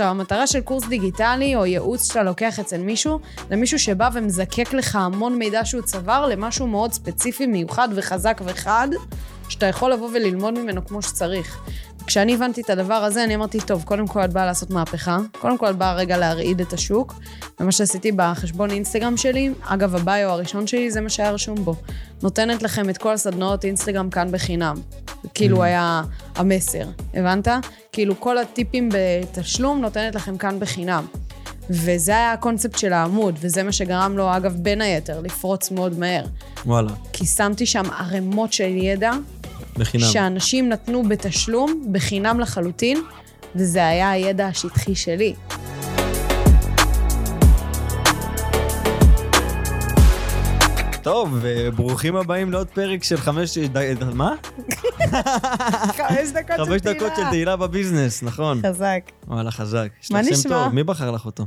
עכשיו, המטרה של קורס דיגיטלי או ייעוץ שאתה לוקח אצל מישהו, זה מישהו שבא ומזקק לך המון מידע שהוא צבר למשהו מאוד ספציפי, מיוחד וחזק וחד, שאתה יכול לבוא וללמוד ממנו כמו שצריך. כשאני הבנתי את הדבר הזה, אני אמרתי, טוב, קודם כל את באה לעשות מהפכה, קודם כל את באה רגע להרעיד את השוק, ומה שעשיתי בחשבון אינסטגרם שלי, אגב, הביו הראשון שלי, זה מה שהיה רשום בו. נותנת לכם את כל הסדנאות אינסטגרם כאן בחינם. כאילו Mm. היה המסר, הבנת? כאילו כל הטיפים בתשלום נותנת לכם כאן בחינם. וזה היה הקונספט של העמוד, וזה מה שגרם לו, אגב, בין היתר, לפרוץ מאוד מהר. וואלה, כי שמתי שם ערימות של ידע, בחינם. שאנשים נתנו בתשלום, בחינם לחלוטין, וזה היה הידע השטחי שלי. טוב, וברוכים הבאים לעוד פרק של חמש... מה? חמש דקות חמש דקות של תהילה בביזנס, נכון. חזק. וואלה, חזק. יש מה לך שם נשמע? טוב, מי בחר לך אותו?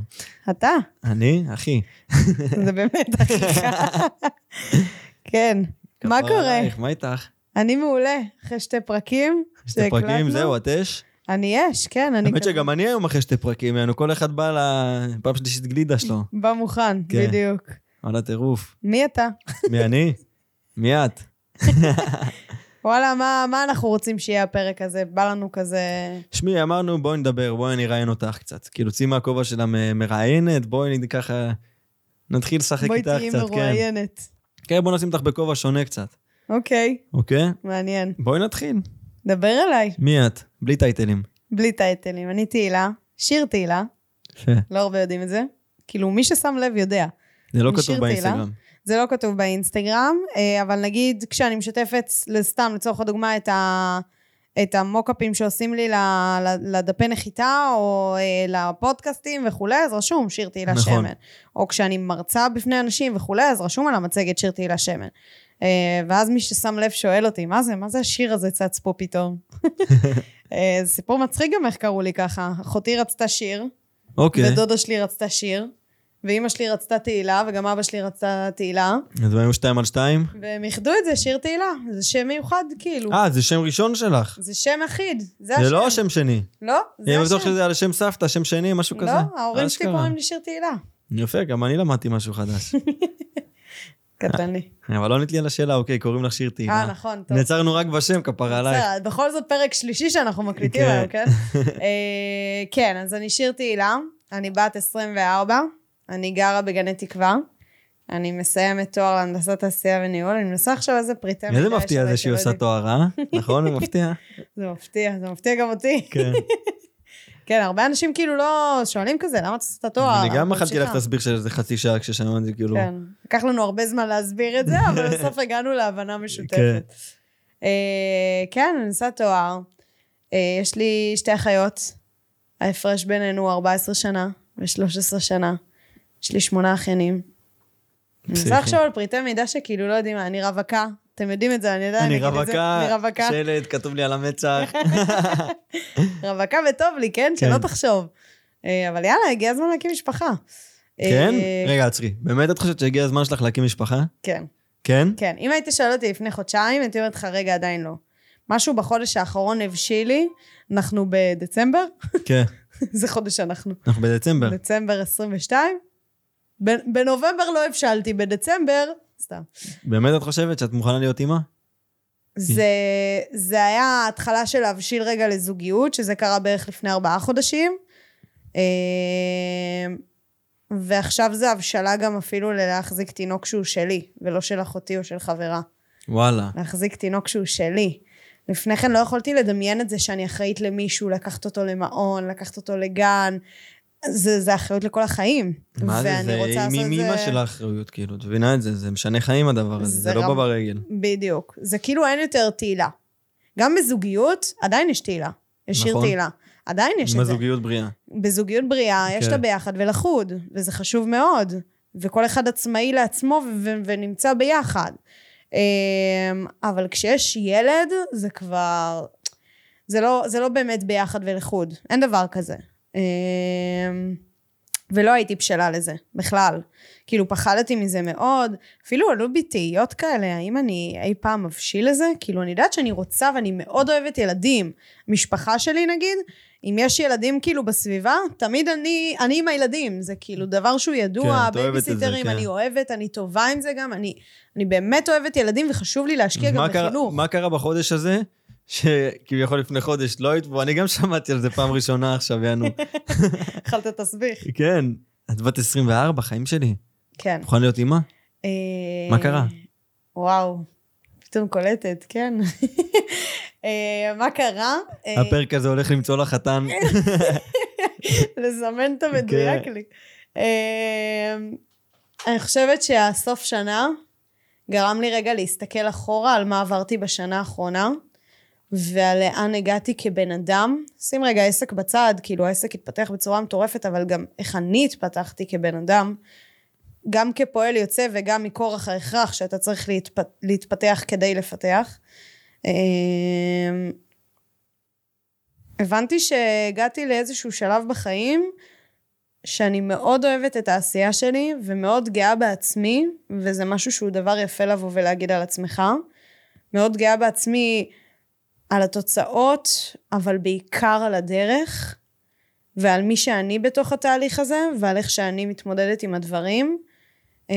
אתה, אני? אחי. זה באמת אחיך. כן. מה קורה? מה איתך? אני מעולה, אחרי שתי פרקים. שתי פרקים. זהו, את אש? אני יש, כן, אני האמת שגם אני היום אחרי שתי פרקים, כל אחד בא לפעם שלישית גלידה שלו. בא מוכן, כן. בדיוק. וואלה, טירוף. מי אתה? מי אני? מי את? וואלה, מה, מה אנחנו רוצים שיהיה הפרק הזה? בא לנו כזה... שמי, אמרנו, בואי נדבר, בואי אני אראיין אותך קצת. כאילו, צאי מהכובע של המראיינת, בואי ככה... נתחיל לשחק בואי איתך תהיי קצת, כן. מרואיינת. כן, בוא נשים אותך בכובע שונה קצת, אוקיי, אוקיי? מעניין. בואי נתחיל. דבר אליי, מי את? בלי טייטלים. בלי טייטלים. אני תהילה, שיר תהילה, יפה. לא הרבה יודעים את זה. כאילו, מי ששם לב יודע. זה לא כתוב? באינסטגרם. זה לא כתוב באינסטגרם, אה, אבל נגיד כשאני משתפת, סתם לצורך הדוגמה, את, ה, את המוקאפים שעושים לי לדפי נחיתה, או אה, לפודקאסטים וכולי, אז רשום שיר תהילה נכון. שמן. או כשאני מרצה בפני אנשים וכולי, אז רשום על המצגת שיר תהילה שמן. אה, ואז מי ששם לב שואל אותי, מה זה, מה זה השיר הזה צץ פה פתאום? זה סיפור מצחיק גם איך קראו לי ככה. אחותי רצתה שיר, אוקיי. ודודה שלי רצתה שיר, ואימא שלי רצתה תהילה, וגם אבא שלי רצתה תהילה. אז היו שתיים על שתיים? והם איחדו את זה, שיר תהילה. זה שם מיוחד, כאילו. אה, זה שם ראשון שלך. זה שם אחיד, זה השם. זה לא השם שני. לא, זה אני השם. בטוח שזה על שם סבתא, שם שני, משהו כזה. לא, ההורים שלי. קוראים לי שיר תהילה. יפה, גם אני למדתי משהו חדש. קטני. אבל לא ענית לי על השאלה, אוקיי, קוראים לך שיר אה, תהילה. נכון, טוב. נעצרנו רק בשם, כפרה עלייך. בסדר, בכל זאת פרק שלישי שאנחנו מקליטים כן. היום, כן? אה, כן, אז אני שיר תהילה, אני בת 24, אני גרה בגני תקווה. אני מסיימת תואר להנדסת תעשייה וניהול, אני מנסה עכשיו איזה פריטי איזה מפתיע זה שהיא שלא עושה. תואר, אה? נכון? זה מפתיע. זה מפתיע, זה מפתיע גם אותי. כן. כן, הרבה אנשים כאילו לא שואלים כזה, למה אתה עושה את התואר? אני גם ממשיכה. לך להסביר שזה חצי שעה כששמענו את זה, כאילו... כן, לקח לנו הרבה זמן להסביר את זה, אבל בסוף הגענו להבנה משותפת. אה, כן, אני עושה תואר. אה, יש לי שתי אחיות, ההפרש בינינו 14 שנה ו-13 שנה. יש לי שמונה אחיינים. אני. מנסה לחשוב על פריטי מידע שכאילו לא יודעים מה, אני רווקה. אתם יודעים את זה, אני יודעת, אני. רווקה. שלט, כתוב לי על המצח. רווקה וטוב לי, כן? שלא כן. תחשוב. אה, אבל יאללה, הגיע הזמן להקים משפחה. כן? אה, רגע, עצרי. באמת את חושבת שהגיע הזמן שלך להקים משפחה? כן. כן? כן, אם היית שואל אותי לפני חודשיים, הייתי אומרת לך, רגע, עדיין לא. משהו בחודש האחרון הבשיל לי, אנחנו בדצמבר, כן. זה חודש אנחנו. אנחנו בדצמבר. דצמבר 22. בנובמבר לא הבשלתי, בדצמבר, סתם. באמת את חושבת שאת מוכנה להיות אימא? זה, זה היה ההתחלה של להבשיל רגע לזוגיות, שזה קרה בערך לפני ארבעה חודשים. אה, ועכשיו זה הבשלה גם אפילו ללהחזיק תינוק שהוא שלי, ולא של אחותי או של חברה. וואלה. להחזיק תינוק שהוא שלי. לפני כן לא יכולתי לדמיין את זה שאני אחראית למישהו, לקחת אותו למעון, לקחת אותו לגן. זה, זה אחריות לכל החיים. מה זה? זה את מה של האחריות, כאילו, את מבינה את זה? זה משנה חיים הדבר הזה, זה זה לא בא ברגל. בדיוק. זה כאילו אין יותר תהילה. גם בזוגיות, עדיין יש תהילה. יש שיר נכון. תהילה. עדיין יש את זה. זוגיות בריאה. בזוגיות בריאה יש כן. את הביחד ולחוד, וזה חשוב מאוד. וכל אחד עצמאי לעצמו ו- ו- ונמצא ביחד. אמ, אבל כשיש ילד, זה כבר... זה לא, זה לא באמת ביחד ולחוד. אין דבר כזה. אמ, ולא הייתי בשלה לזה, בכלל. כאילו, פחדתי מזה מאוד. אפילו עלו בי תהיות כאלה, האם אני אי פעם מבשיל לזה? כאילו, אני יודעת שאני רוצה ואני מאוד אוהבת ילדים. משפחה שלי, נגיד, אם יש ילדים כאילו בסביבה, תמיד אני, אני עם הילדים. זה כאילו דבר שהוא ידוע, כן, בייביסיטרים, כן. אני אוהבת, אני טובה עם זה גם, אני, אני באמת אוהבת ילדים וחשוב לי להשקיע גם קרה- בחינוך. מה קרה בחודש הזה? שכביכול לפני חודש לא היית פה, אני גם שמעתי על זה פעם ראשונה עכשיו, יענו. אכלת תסביך. כן, את בת 24, חיים שלי. כן. מוכן להיות אימא? אה, מה קרה? וואו, פתאום קולטת, כן. אה, מה קרה? אה, הפרק הזה הולך למצוא לך חתן. לזמן את המדויק כן. לי. אני חושבת שהסוף שנה גרם לי רגע להסתכל אחורה על מה עברתי בשנה האחרונה, ועל לאן הגעתי כבן אדם. שים רגע עסק בצד, כאילו העסק התפתח בצורה מטורפת, אבל גם איך אני התפתחתי כבן אדם. גם כפועל יוצא וגם מכורח ההכרח שאתה צריך להתפ... להתפתח כדי לפתח. אה, הבנתי שהגעתי לאיזשהו שלב בחיים שאני מאוד אוהבת את העשייה שלי ומאוד גאה בעצמי, וזה משהו שהוא דבר יפה לבוא ולהגיד על עצמך. מאוד גאה בעצמי על התוצאות, אבל בעיקר על הדרך, ועל מי שאני בתוך התהליך הזה, ועל איך שאני מתמודדת עם הדברים. אה,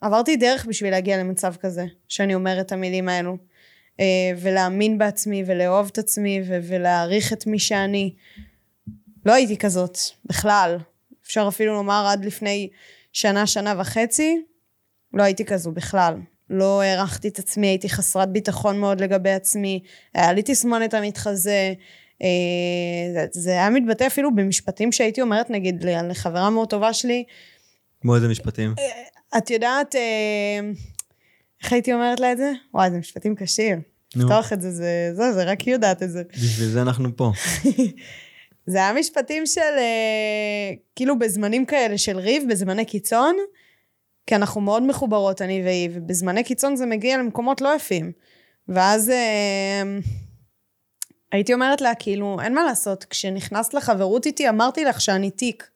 עברתי דרך בשביל להגיע למצב כזה, שאני אומרת את המילים האלו. אה, ולהאמין בעצמי, ולאהוב את עצמי, ולהעריך את מי שאני. לא הייתי כזאת, בכלל. אפשר אפילו לומר עד לפני שנה, שנה וחצי, לא הייתי כזו בכלל. לא הערכתי את עצמי, הייתי חסרת ביטחון מאוד לגבי עצמי, היה לי תסמונת המתחזה. אה, זה- זה היה מתבטא אפילו במשפטים שהייתי אומרת, נגיד, לחברה מאוד טובה שלי, כמו איזה משפטים. את יודעת, אה, איך הייתי אומרת לה את זה? וואי, זה משפטים קשים. לפתוח את זה, זה, זה, זה רק היא יודעת את זה. בשביל זה אנחנו פה. זה היה משפטים של, אה, כאילו בזמנים כאלה של ריב, בזמני קיצון, כי אנחנו מאוד מחוברות, אני והיא, ובזמני קיצון זה מגיע למקומות לא יפים. ואז אה, הייתי אומרת לה, כאילו, אין מה לעשות, כשנכנסת לחברות איתי, אמרתי לך שאני תיק.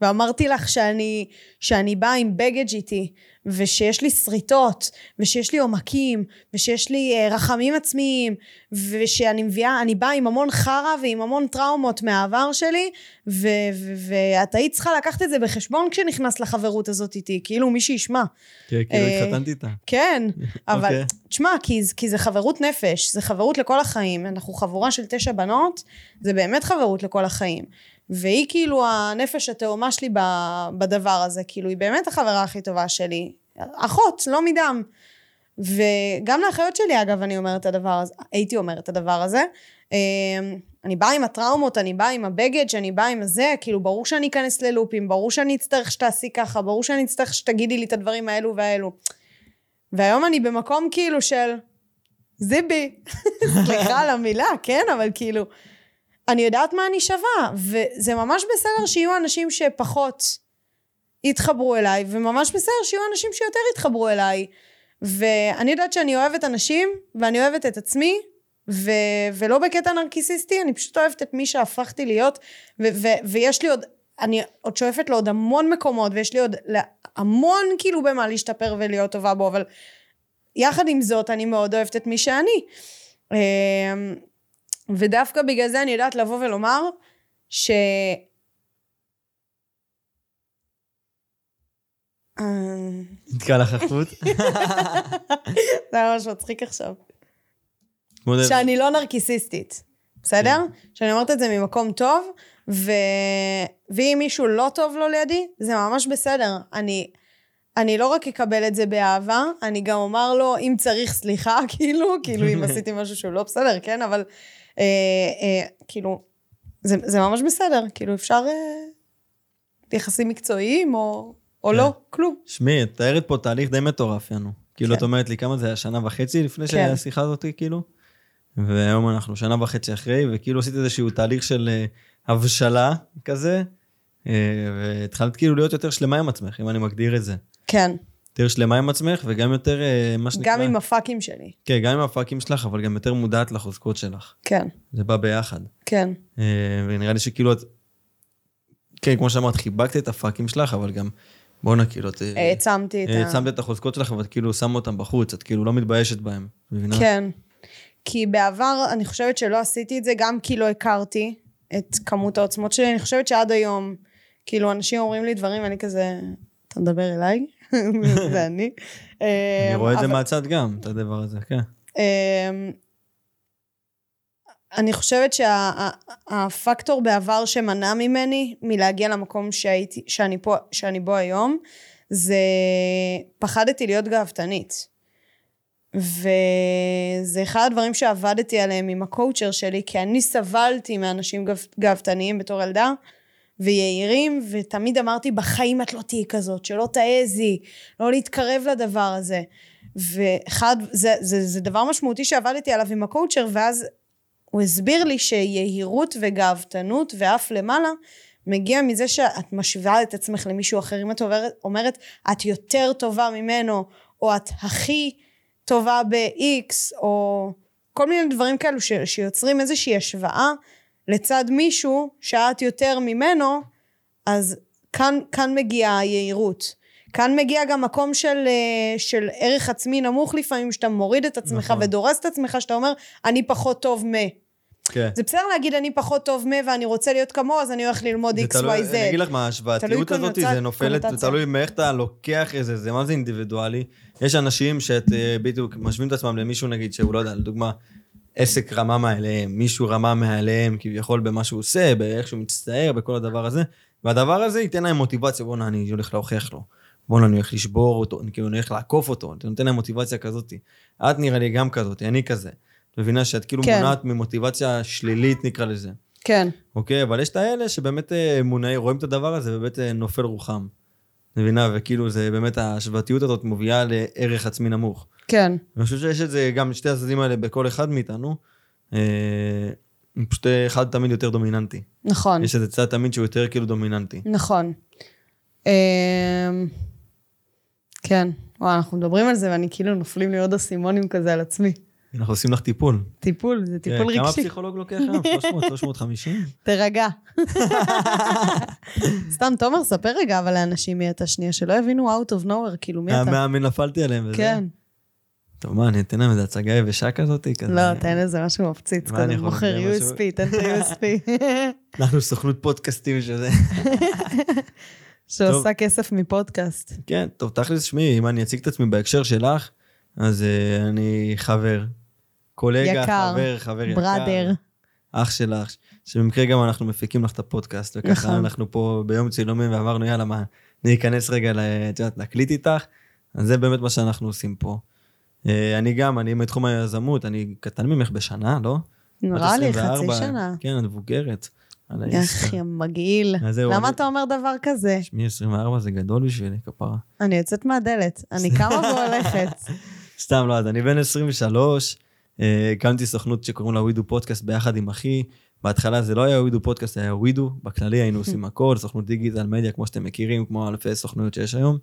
ואמרתי לך שאני, שאני באה עם בגג' איתי, ושיש לי שריטות, ושיש לי עומקים, ושיש לי אה, רחמים עצמיים, ושאני מביאה, אני באה עם המון חרא ועם המון טראומות מהעבר שלי, ו- ו- ואת היית צריכה לקחת את זה בחשבון כשנכנסת לחברות הזאת איתי, כאילו מי שישמע. כן, כאילו אה, התחתנתי איתה. כן, אבל אוקיי. תשמע, כי, כי זה חברות נפש, זה חברות לכל החיים. אנחנו חבורה של תשע בנות, זה באמת חברות לכל החיים. והיא כאילו הנפש התאומה שלי בדבר הזה, כאילו היא באמת החברה הכי טובה שלי. אחות, לא מדם. וגם לאחיות שלי, אגב, אני אומרת את הדבר הזה, הייתי אומרת את הדבר הזה. אמ, אני באה עם הטראומות, אני באה עם הבגד, שאני באה עם הזה, כאילו, ברור שאני אכנס ללופים, ברור שאני אצטרך שתעשי ככה, ברור שאני אצטרך שתגידי לי את הדברים האלו והאלו. והיום אני במקום כאילו של זיבי, סליחה על המילה, כן, אבל כאילו, אני יודעת מה אני שווה, וזה ממש בסדר שיהיו אנשים שפחות יתחברו אליי, וממש בסדר שיהיו אנשים שיותר יתחברו אליי. ואני יודעת שאני אוהבת אנשים, ואני אוהבת את עצמי, ו- ולא בקטע נרקיסיסטי, אני פשוט אוהבת את מי שהפכתי להיות, ו- ו- ויש לי עוד, אני עוד שואפת לעוד המון מקומות, ויש לי עוד המון כאילו במה להשתפר ולהיות טובה בו, אבל יחד עם זאת, אני מאוד אוהבת את מי שאני. ודווקא בגלל זה אני יודעת לבוא ולומר, ש... נתקע לך החוט. זה ממש מצחיק עכשיו. שאני לא נרקיסיסטית, בסדר? שאני אומרת את זה ממקום טוב, ו... ואם מישהו לא טוב לו לידי, זה ממש בסדר. אני, אני לא רק אקבל את זה באהבה, אני גם אומר לו, אם צריך סליחה, כאילו, כאילו אם עשיתי משהו שהוא לא בסדר, כן? אבל אה, אה, כאילו, זה, זה ממש בסדר, כאילו אפשר אה, יחסים מקצועיים או, או כן. לא, כלום. שמעי, את מתארת פה תהליך די מטורף, יאנו. כאילו, כן. את אומרת לי כמה זה היה שנה וחצי לפני כן. שהשיחה הזאת, כאילו? והיום אנחנו שנה וחצי אחרי, וכאילו עשית איזשהו תהליך של אה, הבשלה כזה, אה, והתחלת כאילו להיות יותר שלמה עם עצמך, אם אני מגדיר את זה. כן, יותר שלמה עם עצמך, וגם יותר, אה, מה שנקרא... גם עם הפאקים שלי. כן, גם עם הפאקים שלך, אבל גם יותר מודעת לחוזקות שלך. כן, זה בא ביחד. כן. אה, ונראה לי שכאילו את... כן, כמו שאמרת, חיבקת את הפאקים שלך, אבל גם, בואנה, כאילו, את... העצמתי את ה... העצמת את החוזקות שלך, ואת כאילו שמה אותם בחוץ, את כאילו לא מתביישת בהם, מבינה? כן. כי בעבר אני חושבת שלא עשיתי את זה, גם כי לא הכרתי את כמות העוצמות שלי. אני חושבת שעד היום, כאילו, אנשים אומרים לי דברים, ואני כזה, אתה מדבר אליי? זה אני. אני רואה את זה מהצד גם, את הדבר הזה, כן. אמ, אני חושבת שהפקטור בעבר שמנע ממני מלהגיע למקום שהייתי, שאני, פה, שאני בו היום, זה פחדתי להיות גאוותנית. וזה אחד הדברים שעבדתי עליהם עם הקואוצ'ר שלי, כי אני סבלתי מאנשים גאו- גאוותניים בתור ילדה, ויהירים, ותמיד אמרתי, בחיים את לא תהיי כזאת, שלא תעזי, לא להתקרב לדבר הזה. ואחד, זה, זה, זה דבר משמעותי שעבדתי עליו עם הקואוצ'ר, ואז הוא הסביר לי שיהירות וגאוותנות ואף למעלה, מגיע מזה שאת משווה את עצמך למישהו אחר. אם את אומרת, אומרת, את יותר טובה ממנו, או את הכי טובה ב-X, או כל מיני דברים כאלו ש, שיוצרים איזושהי השוואה לצד מישהו שאת יותר ממנו, אז כאן, כאן מגיעה היהירות. כאן מגיע גם מקום של, אה, של ערך עצמי נמוך לפעמים, שאתה מוריד את עצמך נכון. ודורס את עצמך, שאתה אומר, אני פחות טוב מ... כן. זה בסדר להגיד אני פחות טוב מ ואני רוצה להיות כמוהו, אז אני הולך ללמוד XYZ. אני אגיד לך מה, ההשוואתיות הזאת, זה נופלת, זה. תלוי מאיך אתה לוקח איזה, זה מה זה אינדיבידואלי. יש אנשים שאת אה, בדיוק משווים את עצמם למישהו נגיד שהוא לא יודע, לדוגמה, עסק רמה מעליהם, מישהו רמה מעליהם כביכול במה שהוא עושה, באיך שהוא מצטער, בכל הדבר הזה, והדבר הזה ייתן להם מוטיבציה, בואנה אני הולך להוכיח לו, בואנה אני הולך לשבור אותו, אני כאילו אני הולך לעקוף אותו, אתה נותן להם מוטיבציה כזאת. את נראה לי גם כזאת, אני כזה. את מבינה שאת כאילו כן. מונעת ממוטיבציה שלילית נקרא לזה. כן, אוקיי, אבל יש את האלה שבאמת אה, מונעים, רואים את הדבר הזה ובאמת אה, נופל רוחם. מבינה? וכאילו זה באמת ההשוואתיות הזאת מובילה לערך עצמי נמוך. כן, אני חושב שיש את זה גם שתי הצדדים האלה בכל אחד מאיתנו. אה, פשוט אה, אחד תמיד יותר דומיננטי. נכון, יש איזה צד תמיד שהוא יותר כאילו דומיננטי. נכון. אמ, כן, וואי, אנחנו מדברים על זה ואני כאילו נופלים לי עוד אסימונים כזה על עצמי. אנחנו עושים לך טיפול. טיפול, זה טיפול כן, כמה רגשי. פסיכולוג לוקח היום? 300, 350? תירגע. סתם, תומר, ספר רגע אבל לאנשים מי אתה שנייה, שלא יבינו out of nowhere, כאילו מי אתה. המאמן נפלתי עליהם וזה. כן. טוב, מה, אני אתן להם איזה הצגה יבשה כזאת? לא, תן איזה משהו מפציץ יכול מוכר? USP, תן את ה-USP. אנחנו סוכנות פודקאסטים שזה. שעושה כסף מפודקאסט. כן, טוב, תכלס, שמי, אם אני אציג את עצמי בהקשר שלך, אז uh, אני חבר. קולגה, יקר, חבר, חבר יקר. בראדר. אח שלך, שבמקרה גם אנחנו מפיקים לך את הפודקאסט, וככה נכון. אנחנו פה ביום צילומים ואמרנו, יאללה, מה, אני אכנס רגע, את יודעת, להקליט איתך, אז זה באמת מה שאנחנו עושים פה. Uh, אני גם, אני מתחום היזמות, אני קטן ממך בשנה, לא? נראה לי 24, חצי שנה. כן, את מבוגרת. אחי, מגעיל. למה אתה אומר דבר כזה? שמי 24 זה גדול בשבילי, כפרה. אני יוצאת מהדלת. אני קמה והולכת. סתם לא, אז אני בן 23, אה, הקמתי סוכנות שקוראים לה ווידו פודקאסט ביחד עם אחי. בהתחלה זה לא היה ווידו פודקאסט, היה ווידו, בכללי היינו עושים הכל, סוכנות דיגיטל מדיה, כמו שאתם מכירים, כמו אלפי סוכנויות שיש היום.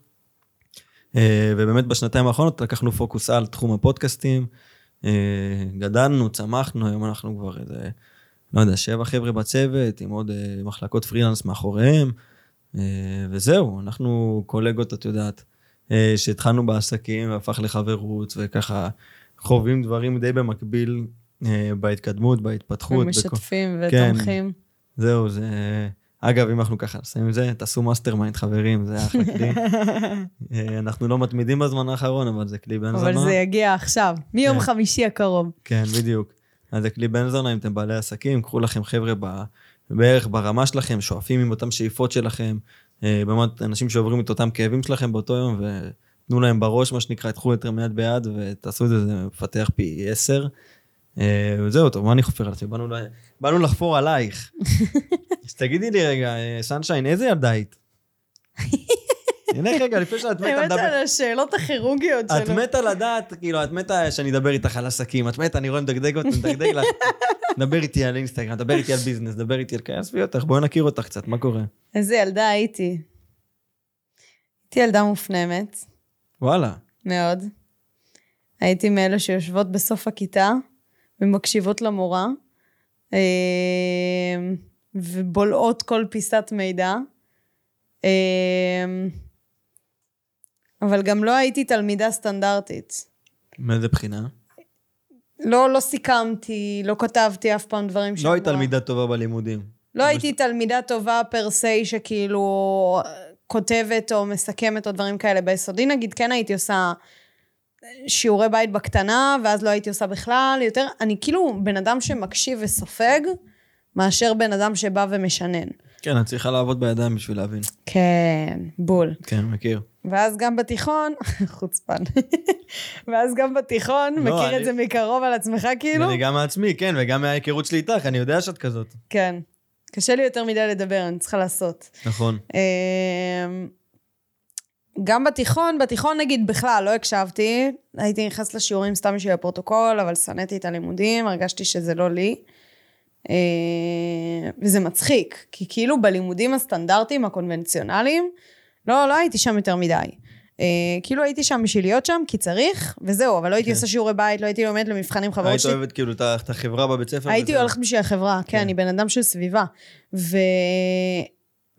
אה, ובאמת בשנתיים האחרונות לקחנו פוקוס על תחום הפודקאסטים, אה, גדלנו, צמחנו, היום אנחנו כבר איזה, לא יודע, שבע חבר'ה בצוות, עם עוד אה, מחלקות פרילנס מאחוריהם, אה, וזהו, אנחנו קולגות, את יודעת, אה, שהתחלנו בעסקים והפך לחברות, וככה חווים דברים די במקביל אה, בהתקדמות, בהתפתחות. בכל- משתפים כן. ותומכים. זהו, זה... אגב, אם אנחנו ככה נסיים עם זה, תעשו mastermind, חברים, זה אחלה כלי. אה, אנחנו לא מתמידים בזמן האחרון, אבל זה כלי בן זונה. אבל זה יגיע עכשיו, מיום כן. חמישי הקרוב. כן, בדיוק. אז זה כלי בן זונה, אם אתם בעלי עסקים, קחו לכם חבר'ה ב... בערך ברמה שלכם, שואפים עם אותם שאיפות שלכם, אה, באמת אנשים שעוברים את אותם כאבים שלכם באותו יום, ותנו להם בראש, מה שנקרא, תחו יותר מיד ביד, ותעשו את זה, זה מפתח פי עשר. אה, וזהו, טוב, מה אני חופר על עצמי? באנו, באנו לחפור עלייך. אז תגידי לי רגע, אה, סנשיין, איזה ילדה היית? נלך רגע, לפני שאת מתה לדבר. על השאלות הכירורגיות את שלו. מתה לדעת, כאילו, את מתה שאני אדבר איתך על עסקים, את מתה, אני רואה מדגדג אותך, מדגדג לך. דבר איתי על אינסטגרם, דבר איתי על ביזנס, דבר איתי על כאלה, עזבי אותך, בואי נכיר אותך קצת, מה קורה? איזה ילדה הייתי. הייתי ילדה מופנמת, וואלה. מאוד. הייתי מאלה שיושבות בסוף הכיתה ומקשיבות למורה. אה, ובולעות כל פיסת מידע. אמ, אבל גם לא הייתי תלמידה סטנדרטית. מאיזה בחינה? לא, לא סיכמתי, לא כתבתי אף פעם דברים לא היית תלמידה טובה בלימודים. לא הייתי תלמידה טובה פר סי שכאילו כותבת או מסכמת או דברים כאלה. ביסודי נגיד כן הייתי עושה שיעורי בית בקטנה, ואז לא הייתי עושה בכלל, יותר, אני כאילו בן אדם שמקשיב וסופג, מאשר בן אדם שבא ומשנן. כן, את צריכה לעבוד בידיים בשביל להבין. כן, בול. כן, מכיר. ואז גם בתיכון, חוצפן, ואז גם בתיכון, לא, מכיר אני... את זה מקרוב על עצמך כאילו? אני גם מעצמי, כן, וגם מההיכרות שלי איתך, אני יודע שאת כזאת. כן. קשה לי יותר מדי לדבר, אני צריכה לעשות. נכון. אמ, גם בתיכון, בתיכון נגיד בכלל, לא הקשבתי. הייתי נכנסת לשיעורים סתם בשביל הפרוטוקול, אבל שנאתי את הלימודים, הרגשתי שזה לא לי. אה, וזה מצחיק, כי כאילו בלימודים הסטנדרטיים, הקונבנציונליים, לא, לא הייתי שם יותר מדי. אה, כאילו הייתי שם בשביל להיות שם, כי צריך, וזהו, אבל לא הייתי כן. עושה שיעורי בית, לא הייתי לומדת למבחנים חברות שלי. היית אוהבת כאילו את החברה בבית ספר? הייתי הולכת בשביל החברה, כן, כן, אני בן אדם של סביבה. ו...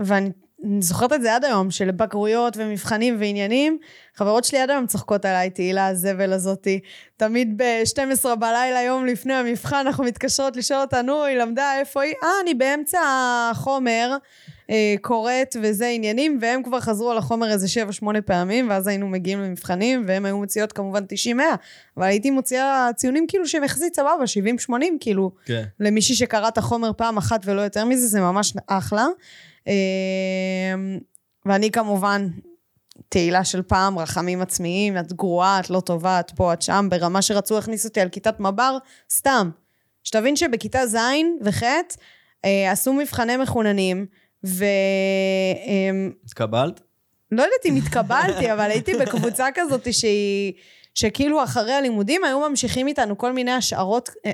ואני אני זוכרת את זה עד היום, של בגרויות ומבחנים ועניינים. חברות שלי עד היום צוחקות עליי, תהילה הזבל הזאתי. תמיד ב-12 בלילה, יום לפני המבחן, אנחנו מתקשרות לשאול אותה, נו, היא למדה, איפה היא? אה, אני באמצע החומר, קוראת וזה עניינים, והם כבר חזרו על החומר איזה 7-8 פעמים, ואז היינו מגיעים למבחנים, והם היו מוציאות כמובן 90-100, אבל הייתי מוציאה ציונים כאילו שהם יחסית סבבה, 70-80, כאילו, כן. למישהי שקרא את החומר פעם אחת ולא יותר מזה, זה ממש אחלה. אמ, ואני כמובן תהילה של פעם, רחמים עצמיים, את גרועה, את לא טובה, את פה, את שם, ברמה שרצו להכניס אותי על כיתת מב"ר, סתם. שתבין שבכיתה ז' וח' אה, עשו מבחני מחוננים, ו... אמ, התקבלת? לא יודעת אם התקבלתי, אבל הייתי בקבוצה כזאת שהיא... שכאילו אחרי הלימודים היו ממשיכים איתנו כל מיני השערות, אה,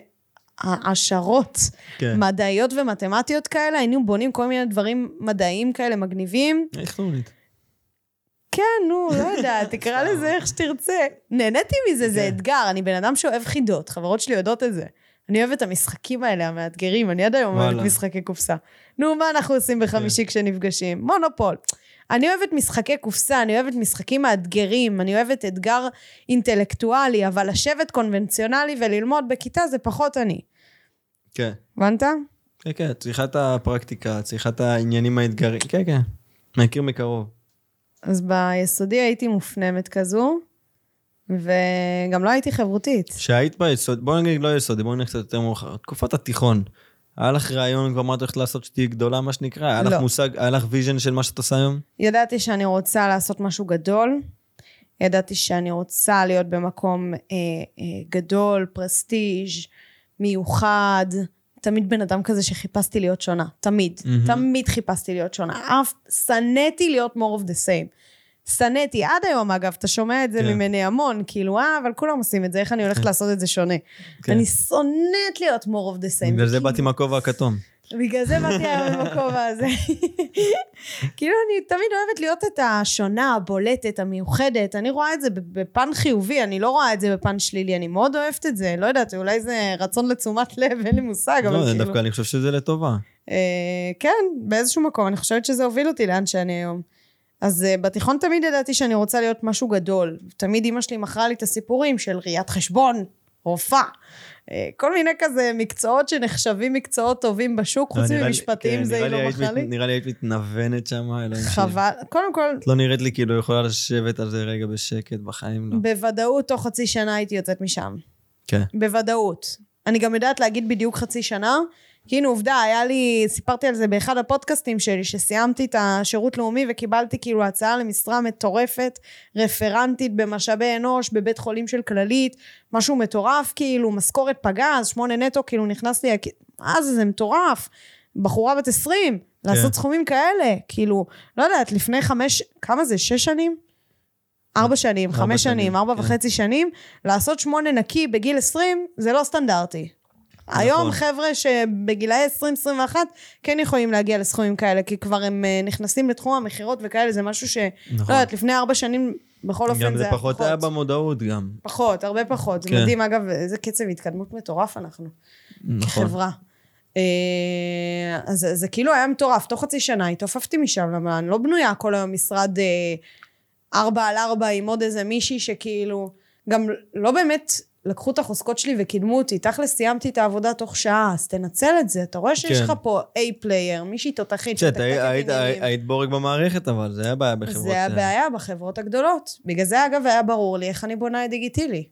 העשרות כן. מדעיות ומתמטיות כאלה, היינו בונים כל מיני דברים מדעיים כאלה מגניבים. איך נורית? כן, נו, לא יודעת, תקרא לזה איך שתרצה. נהניתי מזה, זה כן. אתגר, אני בן אדם שאוהב חידות, חברות שלי יודעות את זה. אני אוהבת את המשחקים האלה, המאתגרים, אני עד היום אוהבת משחקי קופסה. נו, מה אנחנו עושים בחמישי כן. כשנפגשים? מונופול. אני אוהבת משחקי קופסה, אני אוהבת משחקים מאתגרים, אני אוהבת אתגר אינטלקטואלי, אבל לשבת קונבנציונלי וללמוד בכיתה זה פחות אני. כן. הבנת? כן, כן, צריכה את הפרקטיקה, צריכה את העניינים האתגרים, כן, כן, מכיר מקרוב. אז ביסודי הייתי מופנמת כזו, וגם לא הייתי חברותית. כשהיית ביסודי, בואי נגיד לא יסודי, בואי נגיד קצת יותר מאוחר, תקופת התיכון. היה לך רעיון כבר מה את הולכת לעשות שתהיי גדולה, מה שנקרא? היה לא. לך מושג, היה לך ויז'ן של מה שאת עושה היום? ידעתי שאני רוצה לעשות משהו גדול. ידעתי שאני רוצה להיות במקום אה, אה, גדול, פרסטיג', מיוחד. תמיד בן אדם כזה שחיפשתי להיות שונה. תמיד. Mm-hmm. תמיד חיפשתי להיות שונה. אף, שנאתי להיות more of the same. שנאתי, עד היום אגב, אתה שומע את זה כן. ממני המון, כאילו, אה, אבל כולם עושים את זה, איך אני הולכת כן. לעשות את זה שונה? כן. אני שונאת להיות more of the same. בגלל זה באתי עם הכובע הכתום. בגלל זה באתי היום עם הכובע הזה. כאילו, אני תמיד אוהבת להיות את השונה, הבולטת, המיוחדת. אני רואה את זה בפן חיובי, אני לא רואה את זה בפן שלילי. אני מאוד אוהבת את זה. לא יודעת, אולי זה רצון לתשומת לב, אין לי מושג, אבל כאילו... לא, דווקא אני חושב שזה לטובה. אה, כן, באיזשהו מקום. אני חושבת שזה הוביל אותי לאן שאני היום. אז uh, בתיכון תמיד ידעתי שאני רוצה להיות משהו גדול. תמיד אימא שלי מכרה לי את הסיפורים של ראיית חשבון, רופאה. Uh, כל מיני כזה מקצועות שנחשבים מקצועות טובים בשוק, חוץ לא, ממשפטים, כן, זה היא לא מכרה לי. נראה לי היית מתנוונת שם, אלוהים שלי. חבל, קודם כל... את לא נראית לי כאילו יכולה לשבת על זה רגע בשקט, בחיים לא. בוודאות, תוך חצי שנה הייתי יוצאת משם. כן. בוודאות. אני גם יודעת להגיד בדיוק חצי שנה, כי הנה עובדה, היה לי, סיפרתי על זה באחד הפודקאסטים שלי, שסיימתי את השירות לאומי וקיבלתי כאילו הצעה למשרה מטורפת, רפרנטית במשאבי אנוש, בבית חולים של כללית, משהו מטורף כאילו, משכורת פגז, שמונה נטו, כאילו נכנס לי, מה זה, זה מטורף. בחורה בת עשרים, כן. לעשות סכומים כאלה, כאילו, לא יודעת, לפני חמש, כמה זה, שש שנים? ארבע שנים, חמש שנים, ארבע כן. וחצי שנים, לעשות שמונה נקי בגיל עשרים, זה לא סטנדרטי. נכון. היום חבר'ה שבגילאי 20-21 כן יכולים להגיע לסכומים כאלה, כי כבר הם אה, נכנסים לתחום המכירות וכאלה, זה משהו ש... נכון. לא יודעת, לפני ארבע שנים, בכל אופן זה היה פחות. גם זה פחות היה במודעות גם. פחות, הרבה פחות. זה כן. מדהים, אגב, איזה קצב התקדמות מטורף אנחנו. נכון. כחברה. אה, אז זה, זה כאילו היה מטורף. תוך חצי שנה התעופפתי משם, למה אני לא בנויה כל היום משרד אה, ארבע על ארבע עם עוד איזה מישהי שכאילו... גם לא באמת לקחו את החוזקות שלי וקידמו אותי. תכל'ס סיימתי את העבודה תוך שעה, אז תנצל את זה. אתה רואה שיש כן. לך פה A-player, מישהי תותחית היית- עניינים. היית בורג במערכת, אבל זה היה בעיה בחברות. זה הבעיה בחברות הגדולות. בגלל זה, אגב, היה ברור לי איך אני בונה את דיגיטילי.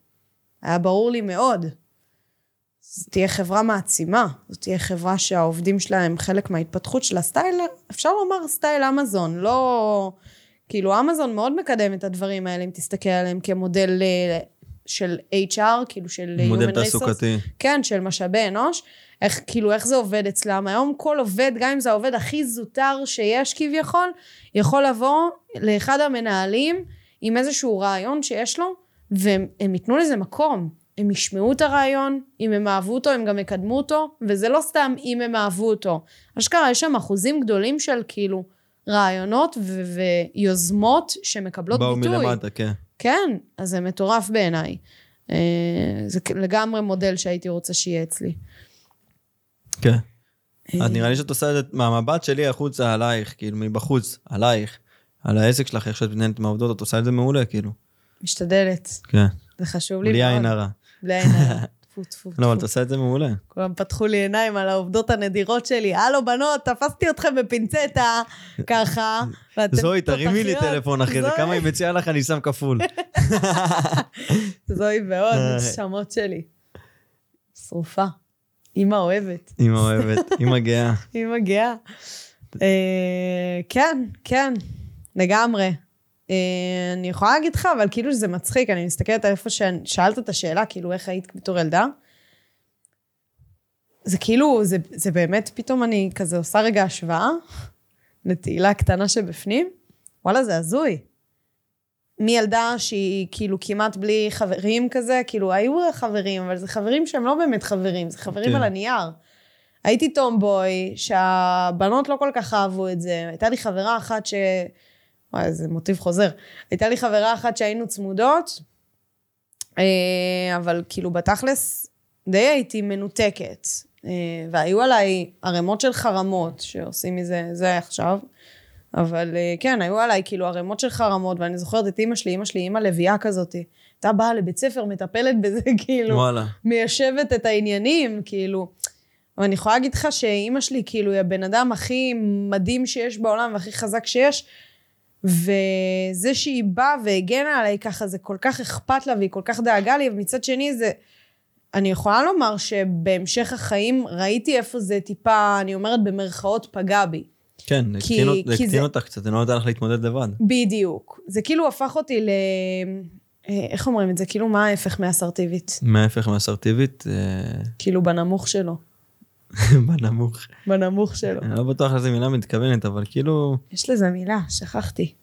היה ברור לי מאוד. זו תהיה חברה מעצימה. זו תהיה חברה שהעובדים שלה הם חלק מההתפתחות של הסטייל, אפשר לומר סטייל אמזון, לא... כאילו, אמזון מאוד מקדם את הדברים האלה, אם תסתכל עליהם כמודל אה, של HR, כאילו של מודל Human Resource. תעסוקתי. כן, של משאבי אנוש. איך, כאילו, איך זה עובד אצלם? היום כל עובד, גם אם זה העובד הכי זוטר שיש כביכול, יכול לבוא לאחד המנהלים עם איזשהו רעיון שיש לו, והם הם ייתנו לזה מקום. הם ישמעו את הרעיון, אם הם אהבו אותו, הם גם יקדמו אותו, וזה לא סתם אם הם אהבו אותו. אשכרה, יש שם אחוזים גדולים של כאילו רעיונות ויוזמות שמקבלות באו ביטוי. מלמטה, כן. כן, אז זה מטורף בעיניי. אה, זה לגמרי מודל שהייתי רוצה שיהיה אצלי. כן. אה. אז נראה לי שאת עושה את זה מהמבט שלי החוצה עלייך, כאילו מבחוץ, עלייך, על העסק שלך, איך שאת מתנהלת עם העובדות, את עושה את זה מעולה, כאילו. משתדלת, כן. זה חשוב לי בלי מאוד. עין הרע. בלי עין הרע. טפו, טפו, לא, אבל את טפו. עושה את זה מעולה. כולם פתחו לי עיניים על העובדות הנדירות שלי. הלו, בנות, תפסתי אתכם בפינצטה, ככה, ואתם זוהי, תרימי לי. טלפון אחרי זה. כמה היא מציעה לך, אני שם כפול. זוהי ועוד, אה. נשמות שלי. שרופה. אימא אוהבת. אמא אוהבת, אמא גאה. אימא גאה. אה, כן, כן, לגמרי. אה, אני יכולה להגיד לך, אבל כאילו שזה מצחיק, אני מסתכלת על איפה ששאלת את השאלה, כאילו איך היית בתור ילדה. זה כאילו, זה, זה באמת, פתאום אני כזה עושה רגע השוואה לתהילה קטנה שבפנים, וואלה, זה הזוי. מילדה שהיא כאילו כמעט בלי חברים כזה, כאילו היו חברים, אבל זה חברים שהם לא באמת חברים, זה חברים כן. על הנייר. הייתי טומבוי, שהבנות לא כל כך אהבו את זה. הייתה לי חברה אחת ש... וואי, איזה מוטיב חוזר. הייתה לי חברה אחת שהיינו צמודות, אה, אבל כאילו בתכלס די הייתי מנותקת. אה, והיו עליי ערימות של חרמות, שעושים מזה, זה עכשיו. אבל אה, כן, היו עליי כאילו ערימות של חרמות, ואני זוכרת את אימא שלי, אימא שלי, אימא לביאה כזאת. הייתה באה לבית ספר, מטפלת בזה, כאילו. וואלה. מיישבת את העניינים, כאילו. אבל אני יכולה להגיד לך שאימא שלי, כאילו, היא הבן אדם הכי מדהים שיש בעולם והכי חזק שיש, וזה שהיא באה והגנה עליי ככה, זה כל כך אכפת לה והיא כל כך דאגה לי, ומצד שני זה... אני יכולה לומר שבהמשך החיים ראיתי איפה זה טיפה, אני אומרת במרכאות, פגע בי. כן, כי- הקטין אות- זה כי הקטין אותך קצת, זה לא נותן לך להתמודד לבד. בדיוק. זה כאילו הפך אותי ל... אה, איך אומרים את זה? כאילו, מה ההפך מאסרטיבית? מההפך מאסרטיבית, אה, כאילו, בנמוך שלו. בנמוך. בנמוך שלו. אני לא בטוח איזה מילה מתכוונת, אבל כאילו, יש לזה מילה, שכחתי.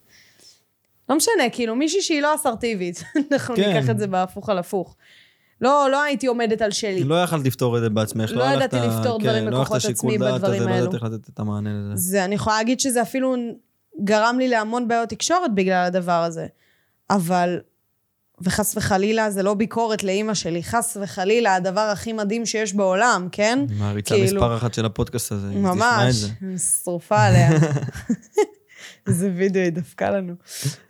לא משנה, כאילו מישהי שהיא לא אסרטיבית. אנחנו כן. ניקח את זה בהפוך על הפוך. לא, לא הייתי עומדת על שלי. לא יכלת לפתור את זה בעצמך. לא לך ידעתי לפתור כן, דברים לא בכוחות השיקול עצמי בדברים הזה, לא האלו. ידעת איך לתת את המענה לזה. זה, אני יכולה להגיד שזה אפילו גרם לי להמון בעיות תקשורת בגלל הדבר הזה. אבל, וחס וחלילה, זה לא ביקורת לאימא שלי, חס וחלילה, הדבר הכי מדהים שיש בעולם, כן? מעריצה כאילו- מספר אחת של הפודקאסט הזה, היא תשמע את ממש, זה. שרופה עליה. איזה וידאו היא דפקה לנו.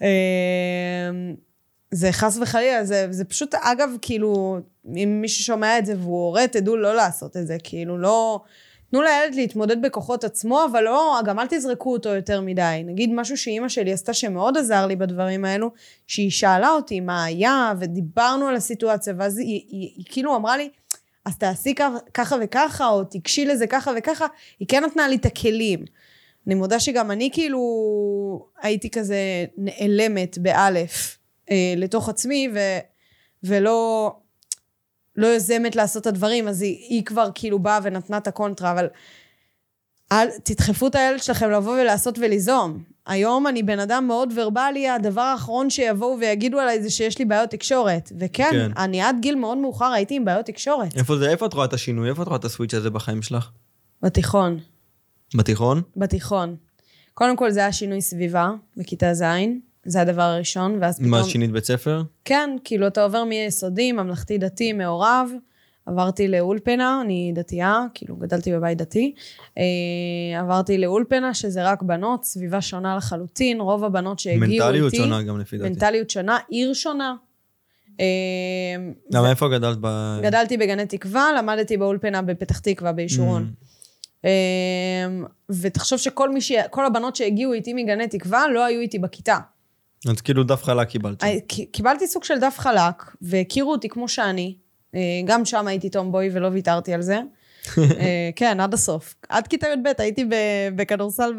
אמ, זה חס וחלילה, זה, זה פשוט, אגב, כאילו, אם מישהו שומע את זה והוא הורה, תדעו לא לעשות את זה, כאילו, לא... תנו לילד להתמודד בכוחות עצמו, אבל לא, גם אל תזרקו אותו יותר מדי. נגיד משהו שאימא שלי עשתה שמאוד עזר לי בדברים האלו, שהיא שאלה אותי מה היה, ודיברנו על הסיטואציה, ואז היא, היא, היא, היא כאילו אמרה לי, אז תעשי ככה- ככה וככה, או תיגשי לזה ככה וככה, היא כן נתנה לי את הכלים. אני מודה שגם אני כאילו הייתי כזה נעלמת באלף אה, לתוך עצמי, ו, ולא לא יוזמת לעשות את הדברים, אז היא, היא כבר כאילו באה ונתנה את הקונטרה, אבל אל, תדחפו את הילד שלכם לבוא ולעשות וליזום. היום אני בן אדם מאוד ורבלי, הדבר האחרון שיבואו ויגידו עליי זה שיש לי בעיות תקשורת. וכן, כן. אני עד גיל מאוד מאוחר הייתי עם בעיות תקשורת. איפה זה, איפה את רואה את השינוי? איפה את רואה את הסוויץ' הזה בחיים שלך? בתיכון. בתיכון? בתיכון. קודם כל זה היה שינוי סביבה בכיתה ז', זה הדבר הראשון, ואז פתאום... מה, שינית בית ספר? כן, כאילו אתה עובר מיסודי, ממלכתי דתי, מעורב, עברתי לאולפנה, אני דתייה, כאילו גדלתי בבית דתי. אה, עברתי לאולפנה, שזה רק בנות, סביבה שונה לחלוטין, רוב הבנות שהגיעו איתי... מנטליות שונה גם לפי דעתי. מנטליות שונה, עיר שונה. אה, למה איפה גדלת ב... גדלתי בגני תקווה, למדתי באולפנה בפתח תקווה, בישורון. Mm. אמ, ותחשוב שכל מי ש... כל הבנות שהגיעו איתי מגני תקווה לא היו איתי בכיתה. אז כאילו דף חלק קיבלת. ק- קיבלתי סוג של דף חלק, והכירו אותי כמו שאני. אה, גם שם הייתי טומבוי ולא ויתרתי על זה. אה, כן, עד הסוף. עד כיתה י"ב הייתי בכדורסל